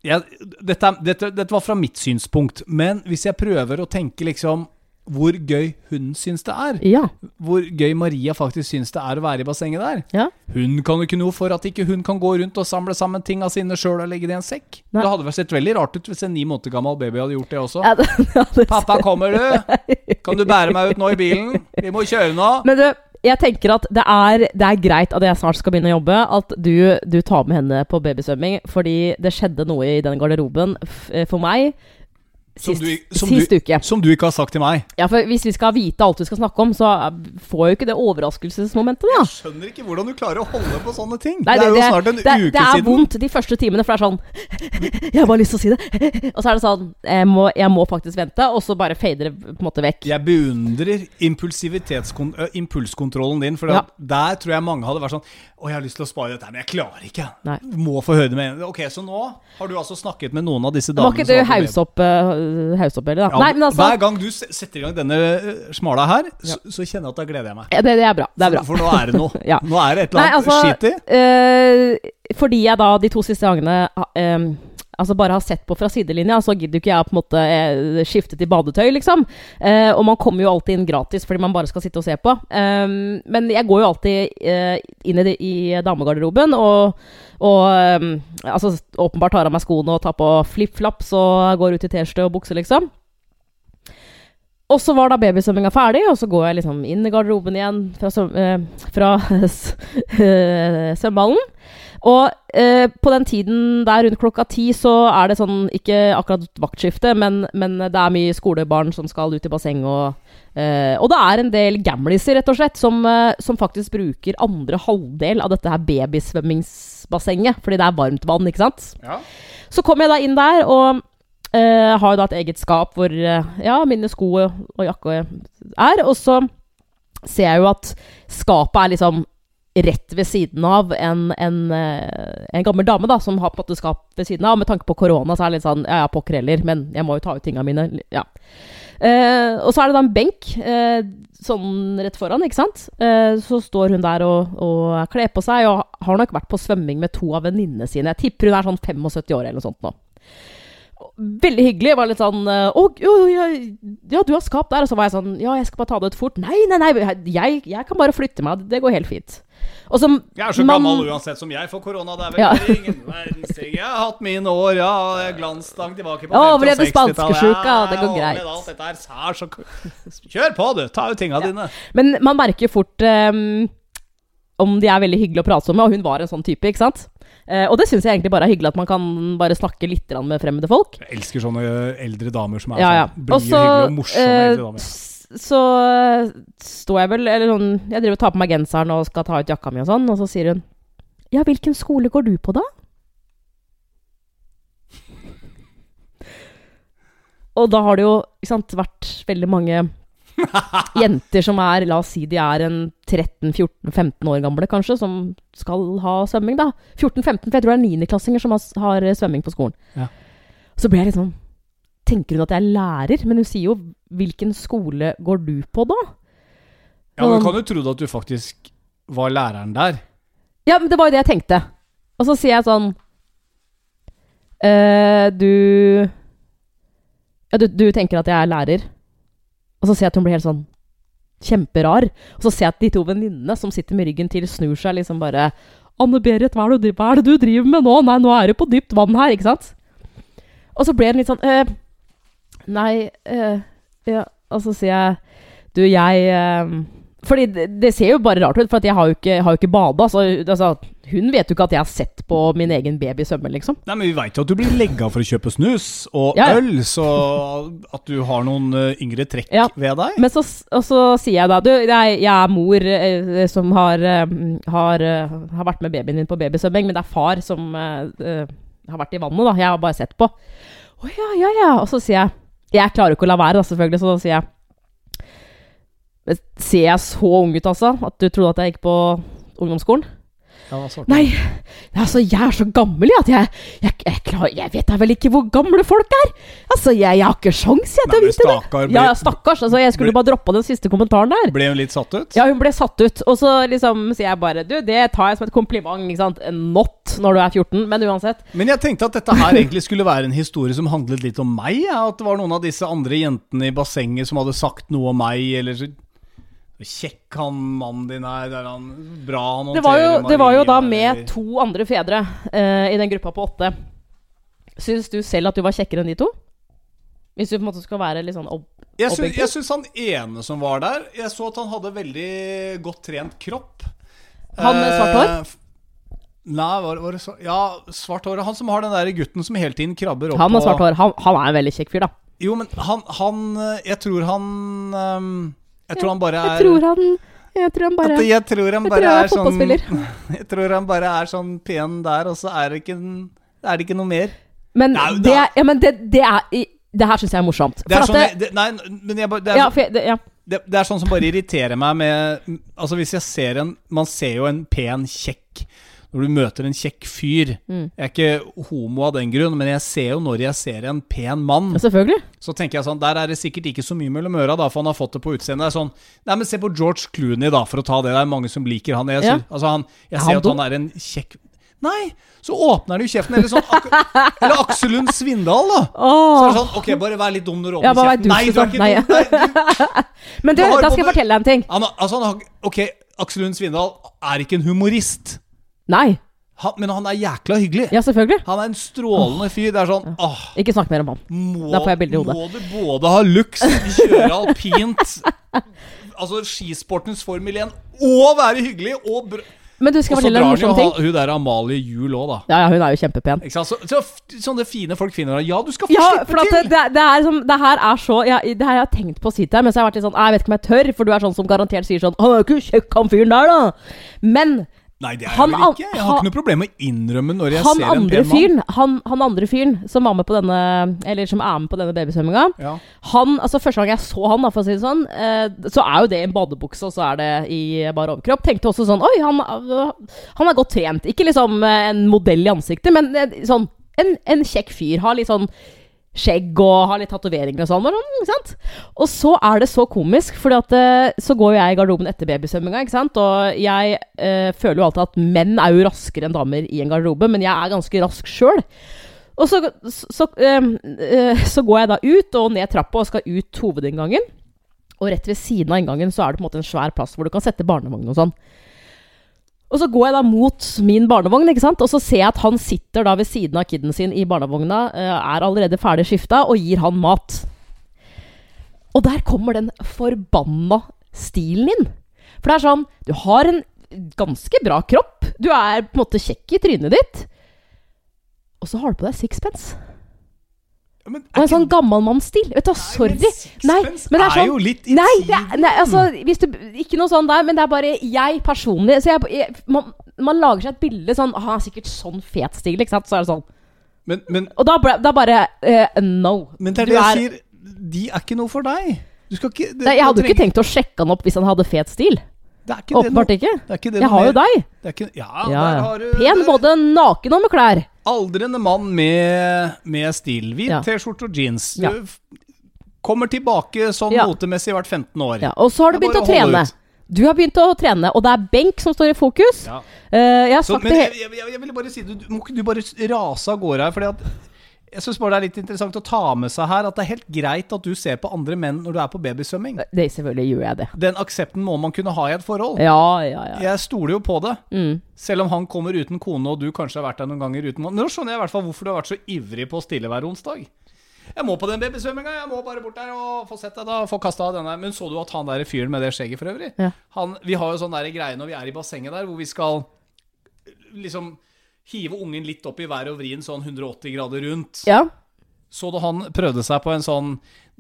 jeg, dette, dette, dette var fra mitt synspunkt. Men hvis jeg prøver å tenke liksom hvor gøy hun syns det er, Ja. hvor gøy Maria faktisk syns det er å være i bassenget der ja. Hun kan jo ikke noe for at ikke hun kan gå rundt og samle sammen tinga sine sjøl og legge det i en sekk. Nei. Det hadde vel sett veldig rart ut hvis en ni måneder gammel baby hadde gjort det også. ja det, det, 'Pappa, kommer du? Kan du bære meg ut nå i bilen? Vi må kjøre nå.' Men du, jeg tenker at det er, det er greit at jeg snart skal begynne å jobbe, at du, du tar med henne på babysvømming, fordi det skjedde noe i den garderoben f for meg Sist, du- som sist du- uke. Som du ikke har sagt til meg. Ja, for hvis vi skal vite alt vi skal snakke om, så får jo ikke det overraskelsesmomentet, da. Jeg skjønner ikke hvordan du klarer å holde på sånne ting. Nei, det er jo snart en det, uke det er siden. vondt de første timene, for det er sånn Jeg har bare lyst til å si det. Og så er det sånn Jeg må, jeg må faktisk vente, og så bare fader det på en måte vekk. Jeg beundrer impulskontrollen din. For Ja. der tror jeg mange hadde vært sånn Å, jeg har lyst til å spare dette, men jeg klarer ikke. Nei. Må få høre det med en Ok, Så nå har du altså snakket med noen av disse damene Må ikke du hause opp, uh, hause opp eller, da? Ja, Nei, altså Hver gang du setter i gang denne smala her, så, så kjenner jeg at da gleder jeg meg. det, det er bra. Det er bra. For, for nå er det noe. Ja. Nå er det et eller Nei, annet altså skit i. eh, Fordi jeg da de to siste gangene em, Altså bare har sett på fra sidelinja, så gidder ikke jeg på en måte eh, skifte til badetøy, liksom. Eh, og man kommer jo alltid inn gratis fordi man bare skal sitte og se på. Em, men jeg går jo alltid eh, inn i, i damegarderoben og, og em, altså, åpenbart tar av meg skoene og tar på flipflaps og går ut i T-skjorte og bukse, liksom. Og så var da babysvømminga ferdig, og så går jeg liksom inn i garderoben igjen fra, svøm- eh, eh, svømmehallen. Og eh, på den tiden der rundt klokka ti så er det sånn, ikke akkurat vaktskifte, men, men det er mye skolebarn som skal ut i basseng, og, eh, og det er en del gamliser, rett og slett, som, eh, som faktisk bruker andre halvdel av dette her babysvømmingsbassenget, fordi det er varmt vann, ikke sant? Ja. Så kom jeg da inn der, og eh, har jo da et eget skap hvor eh, ja, mine sko og jakke er. Og så ser jeg jo at skapet er liksom rett ved siden av en, en, eh, en gammel dame da, som har på en måte skap ved siden av. Med tanke på korona så er det litt sånn ja ja, pokker heller, men jeg må jo ta ut tinga mine. Ja. Og så er det da en benk sånn rett foran, ikke sant. Så står hun der og, og kler på seg, og har nok vært på svømming med to av venninnene sine. Jeg tipper hun er sånn 75 år eller noe sånt nå. Veldig hyggelig. Var litt sånn eh, Å, jo, ja, ja, du har skap der. Og så var jeg sånn Ja, jeg skal bare ta det ut fort. Nei, nei, nei, jeg, jeg kan bare flytte meg. Det går helt fint. Og så Jeg er så man- gammel uansett som jeg får korona. Det er vel Ja. ingen verdens ting. Jeg har hatt mine år, ja. Glansstang tilbake på 50- og 60-tallet. spanskesjuka, det går Ja, greit. Alt dette her, sær, så Kjør på, du. Ta ut tinga dine. Men man merker jo fort um, om de er veldig hyggelige å prate med, og hun var en sånn type, ikke sant? Eh, og det syns jeg egentlig bare er hyggelig, at man kan bare snakke litt med fremmede folk. Jeg elsker sånne eldre damer som er Ja, ja. sånn blide, hyggelige og morsomme eh, eldre damer. så eh, står jeg vel Eller sånn Jeg driver og tar på meg genseren og skal ta ut jakka mi og sånn, og så sier hun Ja, hvilken skole går du på, da? Og da har det jo sant, vært veldig mange jenter som er La oss si de er en 13-14-15 år gamle, kanskje, som skal ha svømming, da. 14-15, for jeg tror det er niendeklassinger som har, har svømming på skolen. Ja. Så blir jeg litt sånn Tenker hun at jeg er lærer? Men hun sier jo 'hvilken skole går du på', da? Ja, men kan du tro at du faktisk var læreren der? Ja, men det var jo det jeg tenkte. Og så sier jeg sånn eh, Du Ja, du, du tenker at jeg er lærer? Og så ser jeg at hun blir helt sånn kjemperar. Og så ser jeg at de to venninnene som sitter med ryggen til, snur seg liksom bare 'Anne-Berit, hva, hva er det du driver med nå?' 'Nei, nå er du på dypt vann her', ikke sant? Og så ble hun litt sånn eh, Nei eh, Ja, og så sier jeg Du, jeg eh, Fordi det, det ser jo bare rart ut, for jeg har jo ikke, har jo ikke bada. Så altså, hun vet jo ikke at jeg har sett på min egen baby svømme, liksom. Nei, men Vi veit jo at du blir legga for å kjøpe snus og Ja, øl, så at du har noen eh, yngre trekk Ja. ved deg Men så, så sier jeg da Du, jeg, jeg er mor eh, som har, eh, har, eh, har vært med babyen din på babysvømming, men det er far som eh, har vært i vannet, da. Jeg har bare sett på. Å ja, ja, ja. Og så sier jeg Jeg klarer jo ikke å la være, da, selvfølgelig, så da sier jeg "Men Ser jeg så ung ut, altså? At du trodde at jeg gikk på ungdomsskolen? Ja, Nei, altså, jeg er så gammel jeg, at jeg, jeg, jeg, klar, jeg vet da vel ikke hvor gamle folk er! Altså, jeg, jeg har ikke sjans jeg, til å vite det! ble- Ja, stakkars. Altså, jeg skulle ble- bare droppa den siste kommentaren der. Ble hun litt satt ut? Ja, hun ble satt ut. Og så liksom sier jeg bare Du, det tar jeg som et kompliment, ikke sant? Not når du er 14, men uansett. Men jeg tenkte at dette her egentlig skulle være en historie som handlet litt om meg. Ja. At det var noen av disse andre jentene i bassenget som hadde sagt noe om meg, eller Kjekk han mannen din er, det er han bra han Det var jo, det var jo da med to andre fedre uh, i den gruppa på åtte. Syns du selv at du var kjekkere enn de to? Hvis du på en måte skal være litt sånn ob Jeg syns, jeg syns han ene som var der Jeg så at han hadde veldig godt trent kropp. Han med svart hår? Eh, Nei, var, var det så Ja, svart hår. Han som har den der gutten som hele tiden krabber opp Han med svart hår. Han, han er en veldig kjekk fyr, da. Jo, men han, han eh, Jeg tror han ehm, Jeg tror han bare er Jeg tror han Jeg tror han bare at jeg tror han Jeg tror han er er sånn. Jeg tror han bare er sånn pen der, og så er det ikke, er det ikke noe mer. Men Nei, det, ja, men det, det er Det her syns jeg er morsomt. Det er sånn det, Nei, men jeg bare ja, så- for jeg, det, ja. det, det er sånn som bare irriterer meg med Altså, hvis jeg ser en Man ser jo en pen, kjekk Når du møter en kjekk fyr Mm. Jeg er ikke homo av den grunn, men jeg ser jo når jeg ser en pen mann Ja, Selvfølgelig. Så tenker jeg sånn, der er det sikkert ikke så mye mellom øra da, for han har fått det på utseendet. Sånn, nei, men se på George Clooney da, for å ta det. Det er mange som liker han. Jeg, Ja. altså, han, jeg Er ser han at han er en kjekk Nei, så åpner han jo kjeften. Eller sånn, ak eller Aksel Lund Svindal, da. Så er det sånn, ok, bare vær litt dum når du Ja, åpner bare kjeften. Nei, du er ikke liksom. dum. Nei, du, Men du, Du da skal jeg fortelle deg en ting. han, altså, han ok, Aksel Lund Svindal er ikke en humorist. Nei. Han, men han er jækla hyggelig. Ja, selvfølgelig. Han er en strålende fyr. Det er sånn, åh, Ikke snakk mer om han. må, Da får jeg bilder i hodet. må du både ha looks, kjøre alpint, altså skisportens Formel 1, og være hyggelig og br Men du, skal jeg fortelle en morsom ting? hun der Amalie Juel òg, da. Ja, ja, hun er jo kjempepen. Så, så, sånne fine folk finner deg. Ja, du skal få Ja, slippe til! det, det er som Det her er så jeg, Det her har tenkt på å si til deg, men så har jeg vært litt sånn Jeg vet ikke om jeg tør, for du er sånn som garantert sier sånn 'Han er jo ikke kjekk, han fyren der, da'. Men Nei, det er Han jeg vel ikke. Jeg har ikke noe problem med å innrømme når jeg ser en pen mann. fyren han, han andre fyren som var med på denne Eller som er med på denne babysvømminga Ja. Han, altså Første gang jeg så han, da, for å si det sånn, eh, så er jo det i en badebukse, og så er det i bare overkropp. Tenkte også sånn Oi, han, han er godt trent. Ikke liksom eh, en modell i ansiktet, men eh, sånn en, en kjekk fyr. Har litt sånn skjegg og har litt tatoveringer og sånn. og så er det så komisk, for så går jeg i garderoben etter babysvømminga. Og jeg eh, føler jo alltid at menn er jo raskere enn damer i en garderobe, men jeg er ganske rask sjøl. Og så, så, eh, eh, så går jeg da ut og ned trappa og skal ut hovedinngangen. Og rett ved siden av inngangen så er det på en måte en svær plass hvor du kan sette barnevogn og sånn. Og så går jeg da mot min barnevogn, ikke sant? og så ser jeg at han sitter da ved siden av kiden sin i barnevogna, eh, er allerede ferdig skifta, og gir han mat. Og der kommer den forbanna stilen inn. For det er sånn Du har en ganske bra kropp. Du er på en måte kjekk i trynet ditt. Og så har du på deg sixpence. Men Og en sånn gammalmannsstil. Vet du sorry. Nei, men det er sånn jo litt i Nei, det nei, altså du, Ikke noe sånn der, men det er bare jeg personlig så jeg, jeg, man, man lager seg et bilde sånn «Ah, sikkert sånn fet stil, ikke sant? Så er det sånn. Men, men, Og da, da bare uh, No. men det er det jeg sier. De er ikke noe for deg. Ikke det, Nei, jeg hadde jo ikke tenkt å sjekke han opp hvis han hadde fet stil. Ikke Åpenbart ikke. Det er ikke det Jeg har jo deg. Det er ikke, ja, Ja, har du Pen både naken og med klær. Aldrende mann med, med stil. Hvit Ja. T-skjorte og jeans. Du Ja. kommer tilbake sånn Ja. motemessig hvert 15 år. Ja, og så har du begynt å trene. ut. Du har begynt å trene, og det er benk som står i fokus. Ja. Uh, jeg har Så, jeg, jeg, jeg ville bare si det, du, må ikke du bare rase av gårde her? Fordi at jeg syns bare det er litt interessant å ta med seg her at det er helt greit at du ser på andre menn når du er på babysvømming. det, Selvfølgelig gjør jeg det. Den aksepten må man kunne ha i et forhold. Ja, ja, ja. Jeg stoler jo på det. Mm. Selv om han kommer uten kone, og du kanskje har vært der noen ganger uten Nå skjønner jeg i hvert fall hvorfor du har vært så ivrig på å stille hver onsdag. Jeg må på den babysvømminga. Jeg må bare bort der og få sett deg, da. Få kasta av denne. Men så du at han der fyren med det skjegget for øvrig? Ja. Han, vi har jo sånn greie når vi er i bassenget der, hvor vi skal liksom hive ungen litt opp i været og vri den sånn 180 grader rundt. ja. Så da han prøvde seg på en sånn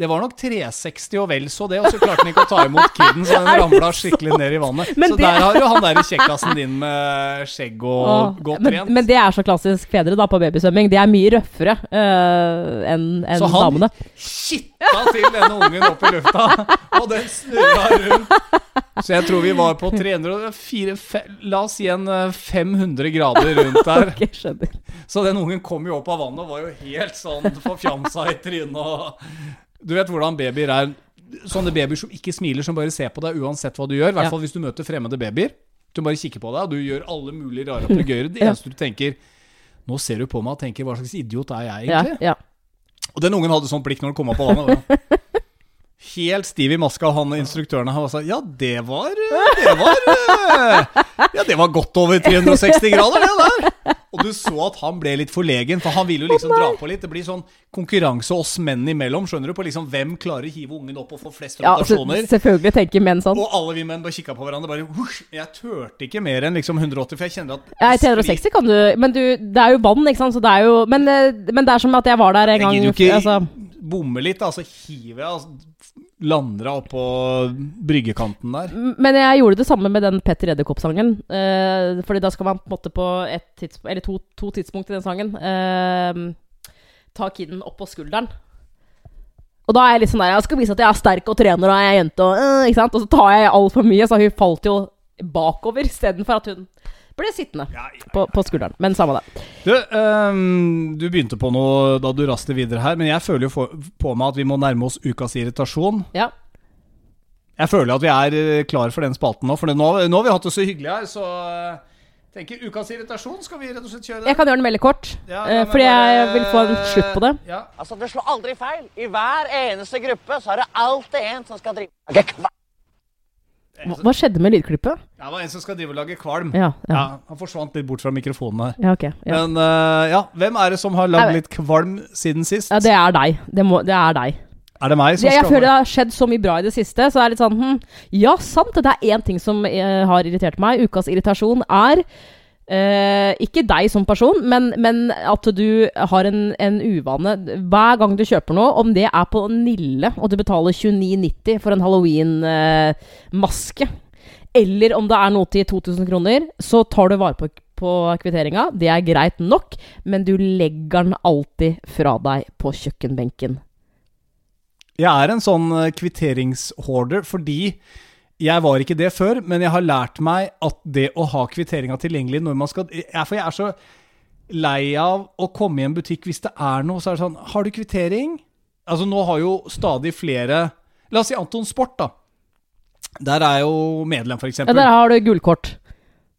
Det var nok 360 og vel så det, og så klarte han ikke å ta imot kiden, så den ramla skikkelig ned i vannet. Men så det- der har jo han der kjekkasen din med skjegg og Åh, godt men, trent. men det er så klassisk fedre da på babysvømming. De er mye røffere uh, enn damene. Så han- damene. Kitta til denne ungen opp i lufta, og den snurra rundt. Så jeg tror vi var på 304 fe, La oss si en eh, 500 grader rundt der. Okay, skjønner. Så den ungen kom jo opp av vannet og var jo helt sånn forfjamsa i trynet. Og du vet hvordan babyer er. Sånne babyer som ikke smiler, som bare ser på deg uansett hva du gjør. I hvert fall hvis du møter fremmede babyer. Du bare kikker på deg, og du gjør alle mulige rare opplegøyer. Det eneste du tenker Nå ser du på meg og tenker 'hva slags idiot er jeg egentlig?' ja. Og den ungen hadde sånt blikk når den kom opp på vannet. og- Helt stiv i maska, og han og instruktørene her var sånn Ja, det var Det var eh, Ja, det var godt over 360 grader, det der. Og du så at han ble litt forlegen, for han ville jo liksom dra på litt. Det blir sånn konkurranse oss menn imellom, skjønner du, på liksom hvem klarer å hive ungen opp og få flest ja selvfølgelig tenker menn sånn. Og alle vi menn bare kikka på hverandre bare «Husk, Jeg turte ikke mer enn liksom 180, for jeg kjenner at Ja, i 360 kan du Men du, det er jo vann, ikke sant, så det er jo Men, eh, men det er som at jeg var der en gang. Jeg gidder jo ikke altså, bommer litt, altså hiver jeg altså, Lander jeg oppå bryggekanten der. Men jeg gjorde det samme med den Petter Edderkopp-sangen. Eh, fordi da skal man på en måte på et tidspunkt, eller to, to tidspunkt i den sangen eh, ta kiden opp på skulderen. Og da er jeg litt sånn der Jeg skal vise at jeg er sterk og trener og jeg er jente og øh, Ikke sant? Og så tar jeg altfor mye, så hun falt jo bakover istedenfor at hun ble sittende Ja, ja, på, på skulderen. Men samme det. Du, um, du begynte på noe da du raste videre her, men jeg føler jo for, på meg at vi må nærme oss ukas irritasjon. Ja. Jeg føler at vi er klare klar for den spalten nå, for det, nå, nå har vi hatt det så hyggelig her, så eh, tenker ukas irritasjon, skal vi rett og slett kjøre det? Jeg kan gjøre den veldig kort, Ja, ja, meg fordi jeg vil få en slutt på det. Ja. Altså, Det slår aldri feil. I hver eneste gruppe så er det alltid en som skal drive Hva, hva skjedde med lydklippet? Det var en som skal drive og lage kvalm. Ja, ja. Ja, Han forsvant litt bort fra mikrofonen her. ja okay, Ja. Men uh, ja, hvem er det som har Jeg lagd litt kvalm siden sist? ja, det er deg. Det, må, det er deg. Er det meg som Det, jeg skal føler det har skjedd så mye bra i det siste, så det er litt sånn hm, Ja, sant, det er én ting som eh, har irritert meg. Ukas irritasjon er eh, ikke deg som person, men, men at du har en, en uvane hver gang du kjøper noe, om det er på Nille og du betaler 29,90 for en halloween-maske, eller om det er noe til 2000 kroner, så tar du vare på, på kvitteringa. Det er greit nok, men du legger den alltid fra deg på kjøkkenbenken. Jeg er en sånn eh, kvitteringshoarder fordi jeg var ikke det før, men jeg har lært meg at det å ha kvitteringa tilgjengelig når man skal For jeg er så lei av å komme i en butikk hvis det er noe, så er det sånn Har du kvittering? Altså, nå har jo stadig flere La oss si Anton Sport, da. Der er jo medlem, f.eks. Ja, der har du gullkort.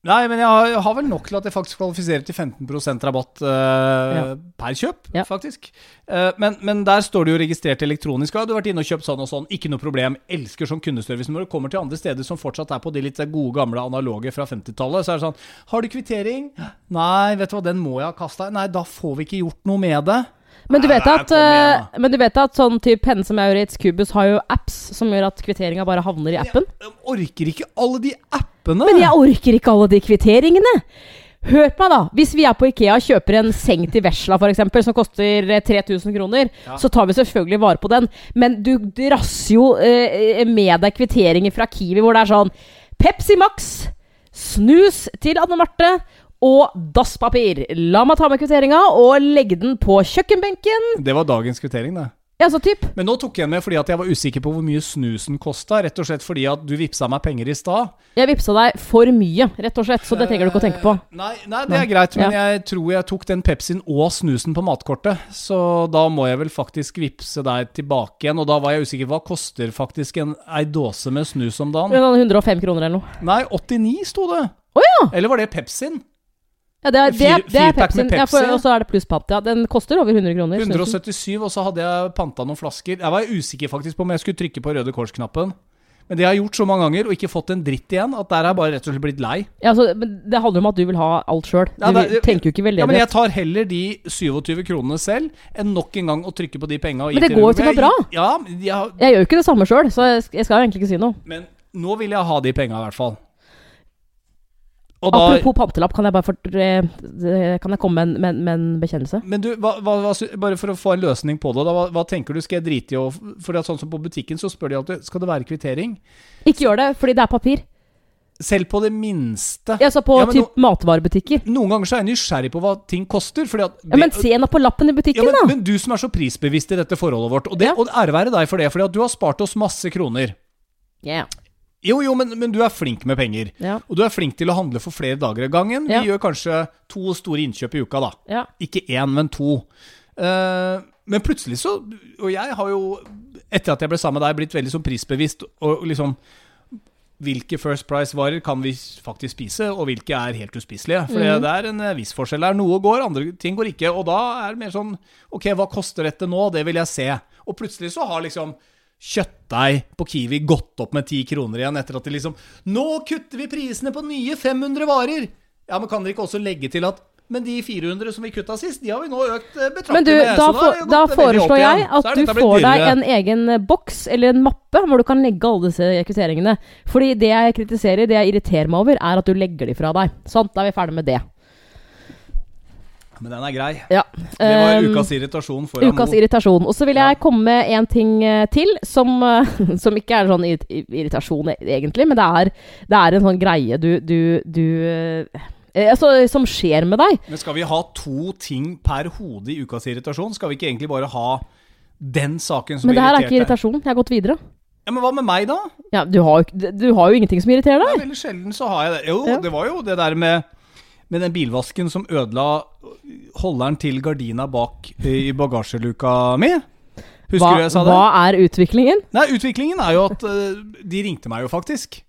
Nei, men jeg har, jeg har vel nok til at jeg faktisk kvalifiserer til 15 rabatt uh, Ja. per kjøp, Ja. faktisk. Uh, men, men der står det jo registrert elektronisk. Ja, du har vært inne og kjøpt sånn og sånn, ikke noe problem. Elsker sånn kundeservice. Når du kommer til andre steder som fortsatt er på de litt gode, gamle analoge fra 50-tallet, så er det sånn Har du kvittering? Nei, vet du hva, den må jeg ha kasta. Nei, da får vi ikke gjort noe med det. Men du vet at, eh, men du vet at sånn type Hennes og Maurits, Cubus har jo apps som gjør at kvitteringa bare havner i appen. Jeg orker ikke alle de appene. Men jeg orker ikke alle de kvitteringene! Hør på meg, da. Hvis vi er på Ikea og kjøper en seng til vesla eksempel, som koster eh, 3000 kroner, Ja. så tar vi selvfølgelig vare på den. Men du drasser jo eh, med deg kvitteringer fra Kiwi hvor det er sånn Pepsi Max, snus til Anne Marte og dasspapir. La meg ta med kvitteringa og legge den på kjøkkenbenken. Det var dagens kvittering, det. Ja, så typ. Men nå tok jeg den med fordi at jeg var usikker på hvor mye snusen kosta. Rett og slett fordi at du vippsa meg penger i stad. Jeg vippsa deg for mye, rett og slett, så det trenger du ikke å tenke på. Eh, Nei, nei, det er greit, men jeg tror jeg tok den Pepsien og snusen på matkortet. Så da må jeg vel faktisk vippse deg tilbake igjen. Og da var jeg usikker. Hva koster faktisk en, ei dåse med snus om dagen? Sånn 105 kroner eller noe. Nei, 89 sto det. Oh, ja! Eller var det Pepsien? Ja det er, det, det er Pepsi. med Pepsi. Ja, og så er det plusspant. Ja, den koster over 100 kroner. 177, og så hadde jeg panta noen flasker. Jeg var usikker faktisk på om jeg skulle trykke på Røde Kors-knappen. Men det har jeg gjort så mange ganger og ikke fått en dritt igjen, at der er jeg bare rett og slett blitt lei. Ja, altså, men det handler om at du vil ha alt sjøl. Du Ja, det- tenker jo ikke veldig Ja, men jeg tar heller de 27 kronene selv enn nok en gang å trykke på de penga. Men det går jo til noe bra. Ja, jeg, Jeg gjør jo ikke det samme sjøl, så jeg, jeg skal jo egentlig ikke si noe. men nå vil jeg ha de penga, i hvert fall. Da, Apropos pantelapp, kan jeg bare, for, eh, kan jeg komme med en, med, med en bekjennelse? men du, hva, hva, bare for å få en løsning på det, da, hva, hva tenker du? Skal jeg drite i å For sånn som på butikken, så spør de alltid Skal det være kvittering. Ikke gjør det, fordi det er papir. Selv på det minste. Ja, så på Ja, typ typ matvarebutikker. Noen ganger så er jeg nysgjerrig på hva ting koster. Fordi at Ja, men se nå på lappen i Ja, butikken, men, da! men du som er så prisbevisst i dette forholdet vårt, og, det, Ja. og ære være deg for det, fordi at du har spart oss masse kroner. Yeah. Jo, jo, men, men du er flink med penger. Ja. Og du er flink til å handle for flere dager av gangen. Vi Ja. gjør kanskje to store innkjøp i uka, da. Ja. Ikke én, men to. Uh, men plutselig så Og jeg har jo, etter at jeg ble sammen med deg, blitt veldig sånn prisbevisst. Og liksom Hvilke First Price-varer kan vi faktisk spise, og hvilke er helt uspiselige? For mm. det er en eh, viss forskjell her. Noe går, andre ting går ikke. Og da er det mer sånn Ok, hva koster dette nå? Det vil jeg se. Og plutselig så har liksom kjøttdeig på Kiwi gått opp med ti kroner igjen etter at de liksom Nå kutter vi prisene på nye 500 varer! Ja, men kan dere ikke også legge til at men de 400 som vi kutta sist, de har vi nå økt eh, betraktelig Men du, med. da, for, da opp foreslår jeg at du får deg en egen eh, boks eller en mappe hvor du kan legge alle disse kvitteringene. Fordi det jeg kritiserer, det jeg irriterer meg over, er at du legger de fra deg. Sånn, da er vi ferdig med det. Men den er grei. Ja. Det var Um, ukas irritasjon foran Ukas Mo. irritasjon. Og så vil jeg Ja. komme med en ting eh, til, som, eh, som ikke er sånn irritasjon e- egentlig, men det er, det er en sånn greie du, du, du eh, altså, Som skjer med deg. Men skal vi ha to ting per hode i ukas irritasjon? Skal vi ikke egentlig bare ha den saken som Men det her er ikke irritasjon. Jeg har gått videre. Ja, Men hva med meg, da? Ja, du har du har jo ingenting som irriterer Ja, deg. veldig sjelden så har jeg det. Jo, Ja. det var jo det der med, med den bilvasken som ødela holderen til gardina bak i bagasjeluka mi. Husker Hva, du jeg sa det? hva er utviklingen? Nei, utviklingen er jo at eh, de ringte meg jo faktisk.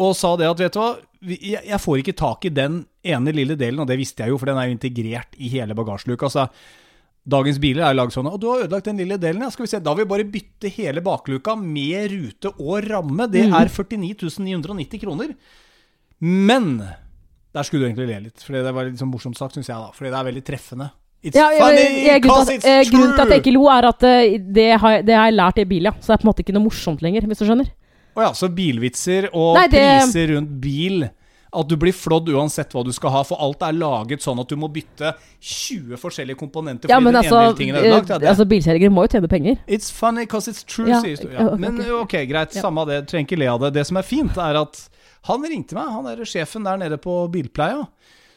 Og sa det at, vet du hva, jeg, jeg får ikke tak i den ene lille delen, og det visste jeg jo, for den er jo integrert i hele bagasjeluka. Så dagens biler er lagd sånn, og du har ødelagt den lille delen, ja. Skal vi se, da vil vi bare bytte hele bakluka med rute og ramme. Det er 49 990 kroner. Men der skulle du egentlig le litt, for det var litt sånn morsomt sagt, syns jeg, da. Fordi det er veldig treffende. It's Ja, funny jeg, grunnen, til at, eh, grunnen til at jeg ikke lo, er at eh, det har, det har jeg lært i bil, ja. Så det er på en måte ikke noe morsomt lenger, hvis du skjønner. Å ja, så bilvitser og Nei, det- priser rundt bil At du blir flådd uansett hva du skal ha, for alt er laget sånn at du må bytte 20 forskjellige komponenter fordi Ja, men den altså, ødelagt. Ja, eh, altså Bilselgere må jo tjene penger. It's funny because it's true, Ja, sier du. ja. Men ok, greit, samme av det. Trenger ikke le av det. Det som er fint, er at han ringte meg, han er sjefen der nede på bilpleia.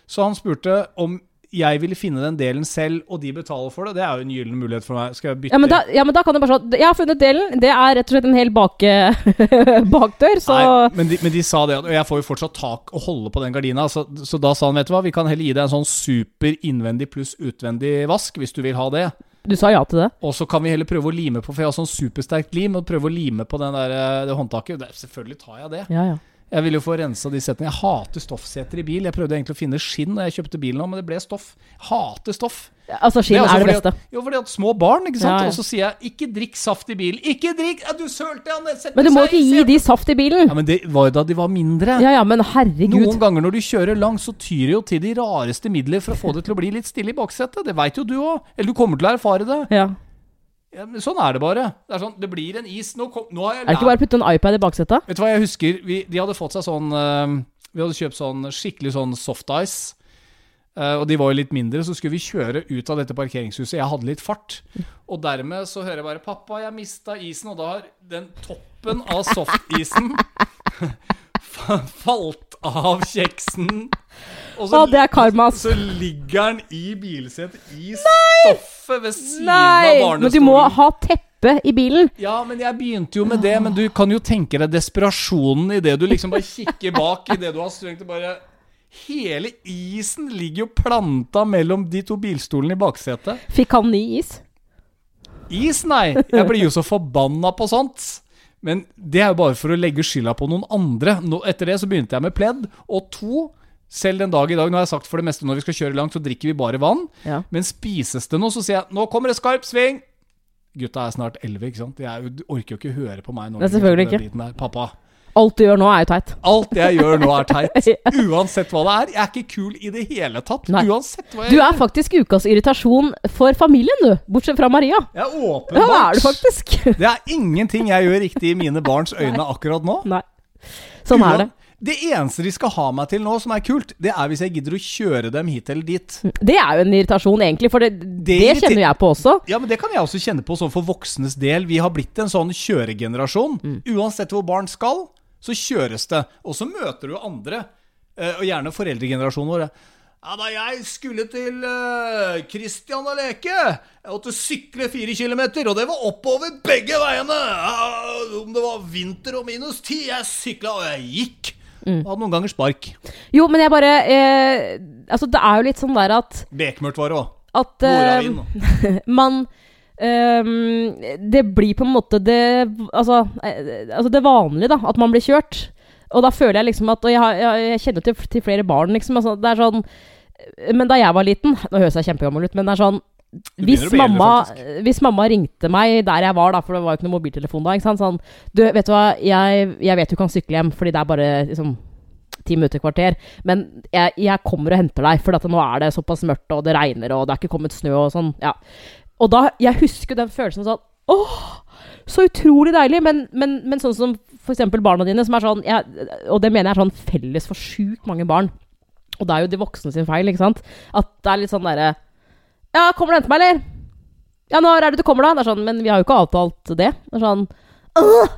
Så han spurte om jeg ville finne den delen selv, og de betaler for det. Det er jo en gyllen mulighet for meg. Skal jeg bytte Ja men, da, ja, men da kan du bare sånn Jeg har funnet delen. Det er rett og slett en hel bak, bakdør, så Nei, men de, men de sa det, og jeg får jo fortsatt tak og holde på den gardina, så, så da sa han, vet du hva, vi kan heller gi deg en sånn super innvendig pluss utvendig vask, hvis du vil ha det. Du sa ja til det? Og så kan vi heller prøve å lime på, for jeg har sånn supersterkt lim, og prøve å lime på den der, eh, det håndtaket. Det, selvfølgelig tar jeg det. Ja, ja. Jeg vil jo få rensa de setene. Jeg hater stoffseter i bil. Jeg prøvde egentlig å finne skinn da jeg kjøpte bilen, men det ble stoff. Hater stoff. Altså, skinn det er det fordi beste. At, jo, fordi at små barn, ikke sant. Ja, ja. Og så sier jeg 'ikke drikk saft i bil'. Ikke drikk! Ja, du sølte, han setter Men du må ikke gi de saft i bilen. Ja, men det var jo da de var mindre. Ja ja, men herregud. Noen ganger når du kjører langt, så tyr det jo til de rareste midler for å få det til å bli litt stille i baksetet. Det veit jo du òg. Eller du kommer til å erfare det. Ja. Ja, men sånn er det bare. Det er sånn, det blir en is. Nå, kom, nå har jeg Er det ikke bare å putte en iPad i baksetet? Vet du hva jeg husker? Vi, de hadde fått seg sånn uh, Vi hadde kjøpt sånn skikkelig sånn soft ice. Uh, og de var jo litt mindre, så skulle vi kjøre ut av dette parkeringshuset. Jeg hadde litt fart. Og dermed så hører jeg bare 'Pappa, jeg mista isen', og da har den toppen av softisen fa- falt av kjeksen. Og Å, det er karma, ass. Så ligger den i bilsetet i stoffet ved siden Nei! av barnestolen. Men du må ha teppe i bilen. Ja, men jeg begynte jo med det, men du kan jo tenke deg desperasjonen i det du liksom bare kikker bak, i det du har strengt og bare Hele isen ligger jo planta mellom de to bilstolene i baksetet. Fikk han ny is? Is, nei! Jeg blir jo så forbanna på sånt. Men det er jo bare for å legge skylda på noen andre. Nå, etter det så begynte jeg med pledd. Og to, selv den dag i dag, nå har jeg sagt for det meste når vi skal kjøre langt, så drikker vi bare vann. Ja. Men spises det noe, så sier jeg 'nå kommer det skarp sving'. Gutta er snart elleve, ikke sant. De orker jo ikke høre på meg nå. Nei, selvfølgelig ikke. Pappa, Alt du gjør nå, er jo teit. alt jeg gjør nå er teit. Uansett hva det er. Jeg er ikke kul i det hele tatt. Nei. Uansett hva jeg Du gjør. er faktisk ukas irritasjon for familien, du. Bortsett fra Maria. Ja, åpenbart. det er du faktisk. Det er ingenting jeg gjør riktig i mine barns øyne akkurat nå. Nei. Sånn er det. Det eneste de skal ha meg til nå som er kult, det er hvis jeg gidder å kjøre dem hit eller dit. Det er jo en irritasjon, egentlig, for det, det, det kjenner jeg på også. Ja, men Det kan jeg også kjenne på sånn for voksnes del. Vi har blitt en sånn kjøregenerasjon. Mm. Uansett hvor barn skal, så kjøres det. Og så møter du andre, eh, og gjerne foreldregenerasjonen vår. Ja, Da jeg skulle til uh, Kristian og leke, jeg måtte sykle fire kilometer, og det var oppover begge veiene. Ja, om det var vinter og minus ti, jeg sykla, og jeg gikk. Mm. Og hadde noen ganger spark. Jo, men jeg bare eh, Altså, det er jo litt sånn der at Bekmørkt var det òg. At eh, man ehm, Det blir på en måte det altså, eh, altså det vanlige, da. At man blir kjørt. Og da føler jeg liksom at Og jeg, har, jeg, jeg kjenner til, til flere barn, liksom. Altså, det er sånn Men da jeg var liten Nå høres jeg kjempegammel ut, men det er sånn hvis mamma, eldre, hvis mamma ringte meg der jeg var, da, for det var jo ikke noe mobiltelefon da ikke sant? Sånn, du, vet du hva, jeg, jeg vet du kan sykle hjem, fordi det er bare liksom ti minutter, kvarter. Men jeg, jeg kommer og henter deg, for at nå er det såpass mørkt, og det regner, og det er ikke kommet snø og sånn. Ja. Og da, jeg husker den følelsen sånn Åh, så utrolig deilig! Men, men, men sånn som eksempel barna dine, som er sånn jeg, Og det mener jeg er sånn felles for sjukt mange barn. Og det er jo de voksne sin feil, ikke sant? At det er litt sånn derre Ja, kommer du og henter meg, eller? Ja, når er det du kommer, da? Det er sånn, men vi har jo ikke avtalt det. Det er sånn!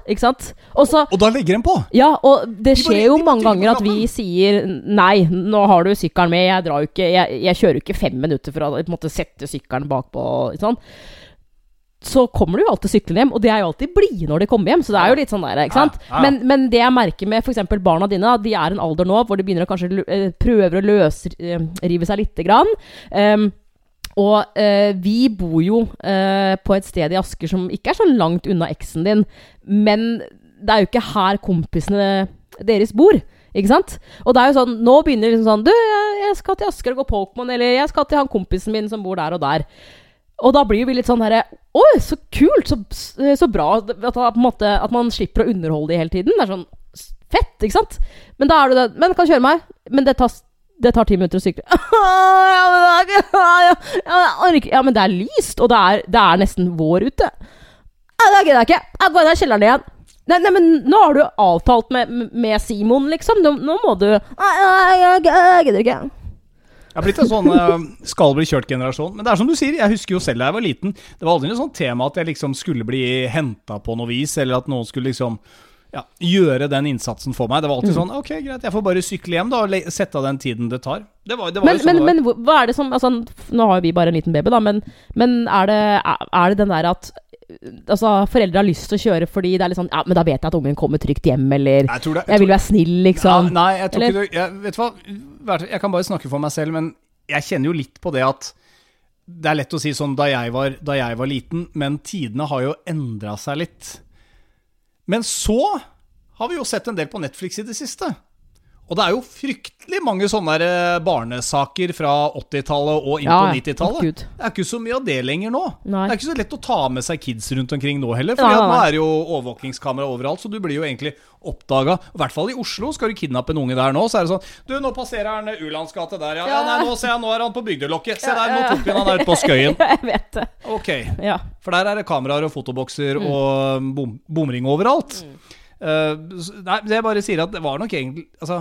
Ikke sant? Og Og da legger en på! Ja, og det De bare- skjer jo de mange ganger at vi sier nei, nå har du sykkelen med, jeg drar jo ikke Jeg, jeg kjører jo ikke fem minutter for å måte, sette sykkelen bakpå. Sant? Så kommer du jo alltid syklende hjem, og de er jo alltid blide når de kommer hjem. Så det er jo litt sånn der, ikke sant? Ja, ja. Men, men det jeg merker med f.eks. barna dine, de er i en alder nå hvor de begynner å kanskje eh, prøver å løsrive seg lite grann. Ehm, og eh, vi bor jo eh, på et sted i Asker som ikke er så langt unna eksen din, men det er jo ikke her kompisene deres bor. Ikke sant? Og det er jo sånn, nå begynner det liksom sånn Du, jeg, skal til Asker og gå Pokémon, eller jeg skal til han kompisen min som bor der og der. Og da blir vi litt sånn herre Å, så kult! Så, så bra at, måte, at man slipper å underholde de hele tiden. Det er sånn fett, ikke sant? Men da er du det Men kan kjøre meg. Men det tar, det tar ti minutter å sykle. ja, men det er lyst, og det er, det er nesten vår ute. Ja, det gidder jeg ikke. Jeg går ned i kjelleren igjen. Nei, nei, men nå har du avtalt med, med Simon, liksom. Nå, nå må du jeg gidder ikke. Jeg har blitt en sånn eh, skal bli kjørt-generasjon. Men det er som du sier, jeg husker jo selv da jeg var liten. Det var aldri noe sånt tema at jeg liksom skulle bli henta på noe vis, eller at noen skulle liksom ja, gjøre den innsatsen for meg. Det var alltid sånn Ok, greit, jeg får bare sykle hjem, da, og sette av den tiden det tar. Det var, det var Men, jo sånn men, det var. men hva er det som altså, Nå har jo vi bare en liten baby, da, men, men er, det, er, det den der at Altså, foreldre har lyst til å kjøre fordi det er litt sånn Ja, men da vet jeg at ungen kommer trygt hjem, eller Jeg tror det, Jeg vil være snill, liksom. Ja, nei, jeg tror Eller- ikke du jeg, Vet du hva, jeg kan bare snakke for meg selv, men jeg kjenner jo litt på det at det er lett å si sånn da jeg var, da jeg var liten, men tidene har jo endra seg litt. Men så har vi jo sett en del på Netflix i det siste. Og det er jo fryktelig mange sånne eh, barnesaker fra 80-tallet og inn på ja. 90-tallet. Det er ikke så mye av det lenger nå. Nei. Det er ikke så lett å ta med seg kids rundt omkring nå heller. For nå er det jo overvåkingskamera overalt, så du blir jo egentlig oppdaga. I hvert fall i Oslo. Skal du kidnappe en unge der nå, så er det sånn Du, nå passerer han Ulands gate der, ja. ja. Nei, nå ser jeg, nå er han på Bygdelokket. Se der, nå tok vi han der ute på Skøyen. jeg vet det. Ok. Ja. For der er det kameraer og fotobokser Mm. og bom, bomring overalt. Mm. Uh, nei, jeg bare sier at det var nok egentlig Altså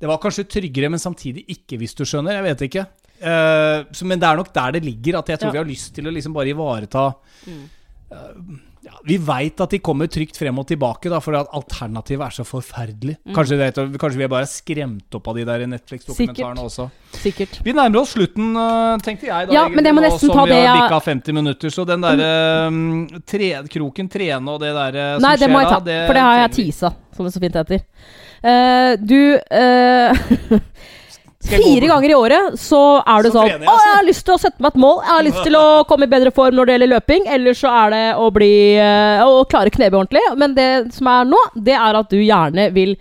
Det var kanskje tryggere, men samtidig ikke, hvis du skjønner. Jeg vet ikke. Uh, så, men det er nok der det ligger, at jeg tror Ja. vi har lyst til å liksom bare ivareta Mm. uh, ja, Vi veit at de kommer trygt frem og tilbake, da, for at alternativet er så forferdelig. Mm. Kanskje, det, kanskje vi er bare skremt opp av de der Netflix-dokumentarene også. Sikkert. Vi nærmer oss slutten, øh, tenkte jeg. da Ja, men jeg må nesten ta det. som vi har bikka 50 minutter, så den derre um, tre, kroken trene og det derre som skjer Nei, det må jeg ta, ta, for det har jeg teasa, som det så fint heter. Eh, du gå Fire ganger i året så er det Så sånn trener Å, altså.» jeg har lyst til å sette meg et mål. Jeg har lyst til å komme i bedre form når det gjelder løping. Eller så er det å bli eh, Å klare knebøy ordentlig. Men det som er nå, det er at du gjerne vil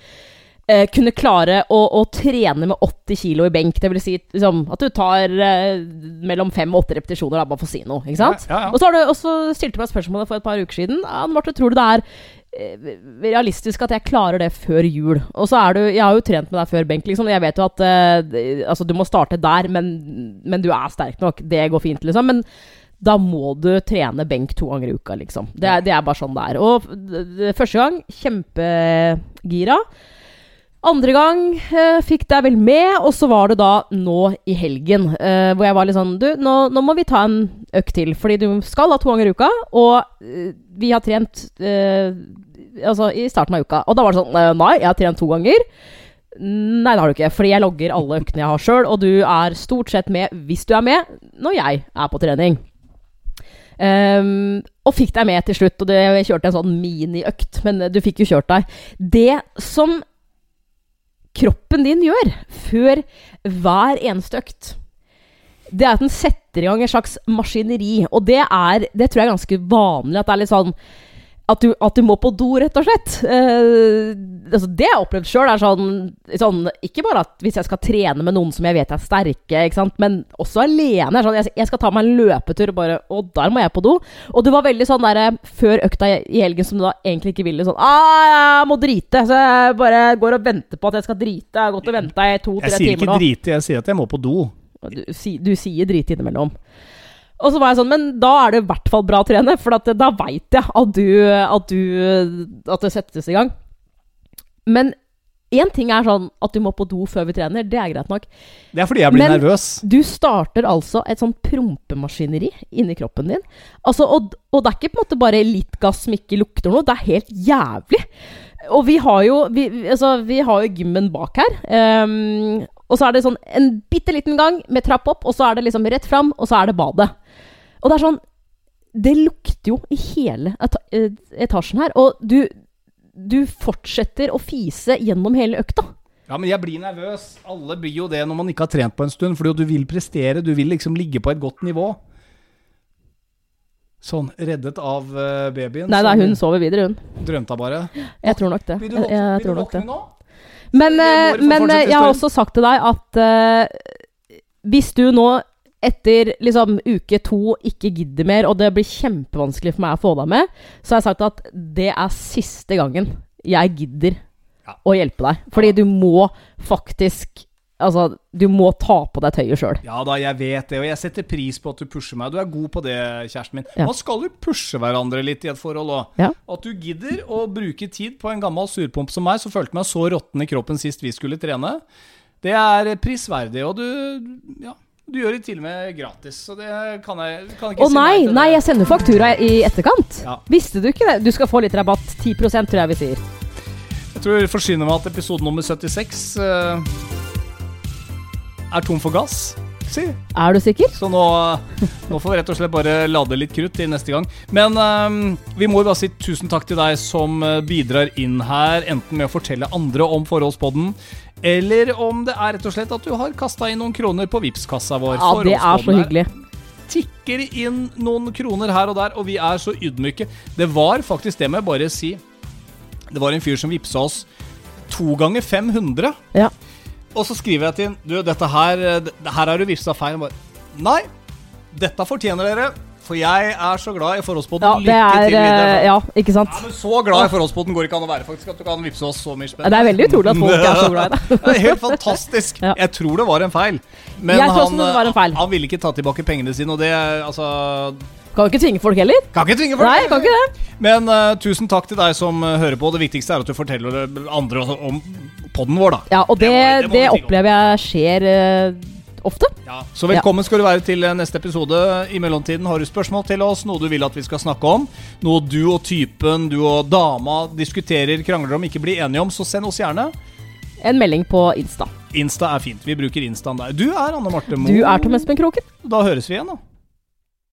eh, kunne klare å, å trene med 80 kilo i benk. Det vil si liksom, at du tar eh, mellom fem og åtte repetisjoner, da, bare for å si noe. Ikke sant? Ja, ja, ja. Og så, har du, og så stilte du meg spørsmålet for et par uker siden. Ja, Marte, tror du det er realistisk at jeg klarer det før jul? Og så er du Jeg har jo trent med deg før benk, liksom. Jeg vet jo at eh, altså, du må starte der, men, men du er sterk nok. Det går fint, liksom. Men da må du trene benk to ganger i uka, liksom. Det det er bare sånn det er. Og første gang kjempegira. Andre gang eh, fikk deg vel med, og så var det da nå i helgen. eh, hvor jeg var litt sånn Du, nå, nå må vi ta en økt til, fordi du skal da to ganger i uka. Og eh, vi har trent eh, altså i starten av uka. Og da var det sånn eh, Nei, jeg har trent to ganger. Nei, det har du ikke, fordi jeg logger alle øktene jeg har sjøl, og du er stort sett med, hvis du er med, når jeg er på trening. Um, og fikk deg med til slutt, og det, jeg kjørte en sånn miniøkt, men du fikk jo kjørt deg. Det som kroppen din gjør før hver eneste økt, det er at den setter i gang et slags maskineri. Og det er Det tror jeg er ganske vanlig. At det er litt sånn at du, at du må på do, rett og slett. Eh, altså det jeg har opplevd sjøl, er sånn, sånn Ikke bare at hvis jeg skal trene med noen som jeg vet er sterke, men også alene. Sånn, jeg, jeg skal ta meg en løpetur, og bare Og der må jeg på do. Og du var veldig sånn der før økta i helgen som du da egentlig ikke ville. Sånn ah, jeg må drite. Så jeg bare går og venter på at jeg skal drite. Jeg har gått og venta i to-tre timer Jeg sier ikke drite, jeg sier at jeg må på do. Du, du sier drit innimellom. Og så var jeg sånn, men da er det i hvert fall bra å trene, for at, da veit jeg at du, at du At det settes i gang. Men Én ting er sånn at du må på do før vi trener, det er greit nok. Det er fordi jeg blir Men- nervøs. Du starter altså et sånn prompemaskineri inni kroppen din. Altså, og, og det er ikke på en måte bare litt gass som ikke lukter noe, det er helt jævlig. Og vi har jo, vi, altså, vi har jo gymmen bak her. Um, og så er det sånn en bitte liten gang med trapp opp, og så er det liksom rett fram, og så er det badet. Og det er sånn Det lukter jo i hele eh, etasjen her. Og du, du fortsetter å fise gjennom hele økta. Ja, men jeg blir nervøs. Alle blir jo det når man ikke har trent på en stund, fordi du vil prestere. Du vil liksom ligge på et godt nivå. Sånn, reddet av eh, babyen. Nei, nei, hun sover videre, hun. Drømte bare. Jeg tror nok det. Vil du Jeg, våkne, jeg vil du tror nok det. våkne nå? Men, eh, men eh, jeg har også sagt til deg at uh, hvis du nå etter liksom uke to ikke gidder mer, og det blir kjempevanskelig for meg å få deg med, så har jeg sagt at det er siste gangen jeg gidder Ja. å hjelpe deg. Fordi du må faktisk Altså, du må ta på deg tøyet sjøl. Ja da, jeg vet det, og jeg setter pris på at du pusher meg. Du er god på det, kjæresten min. Ja. Man skal jo pushe hverandre litt i et forhold òg. Ja. At du gidder å bruke tid på en gammel surpomp som meg, som følte meg så råtten i kroppen sist vi skulle trene, det er prisverdig. Og du Ja. Du gjør det til og med gratis, så det kan jeg kan ikke Å si nei, til nei, jeg sender faktura i etterkant. Ja. Visste du ikke det? Du skal få litt rabatt. 10% tror jeg vi sier. Jeg tror det forsyner meg at episode nummer 76 eh, er tom for gass. Si. Er du sikker? Så nå, nå får vi rett og slett bare lade litt krutt til neste gang. Men um, vi må jo bare si tusen takk til deg som eh, bidrar inn her, enten med å fortelle andre om Forholdspodden, eller om det er rett og slett at du har kasta inn noen kroner på Vipps-kassa vår. Ja, det er så hyggelig. her tikker inn noen kroner her og der, og vi er så ydmyke. Det var faktisk det må jeg bare si. Det var en fyr som vippsa oss to ganger 500. Ja. Og så skriver jeg til ham Du, dette her eh, Her har du vifsa feil. Og bare Nei, dette fortjener dere, for jeg er så glad i Forholdspodden. Ja, det Lykke er til videre. eh, Ja, ikke sant? Ja, men så glad i Forholdspodden går ikke an å være, faktisk. At du kan vippse oss så mye spenn. Det er veldig utrolig at folk er så glad i det. Det er helt fantastisk. Ja. Jeg tror det var en feil. Men Jeg tror han, han ville ikke ta tilbake pengene sine, og det altså Kan ikke tvinge folk heller. Kan ikke tvinge folk. Nei, kan ikke det. Men uh, tusen takk til deg som eh, hører på. Det viktigste er at du forteller andre om podden vår, da. Ja, og det, Det må- det må det, opplever jeg skjer uh, ofte. Så velkommen skal du være til neste episode. I mellomtiden har du spørsmål til oss, noe du vil at vi skal snakke om. Noe du og typen, du og dama diskuterer, krangler om, ikke blir enige om, så send oss gjerne. En melding på Insta. Insta er fint. Vi bruker Instaen der. Du er Anne Marte Moe. Du er Tom Espen Kroken. Da høres vi igjen, da.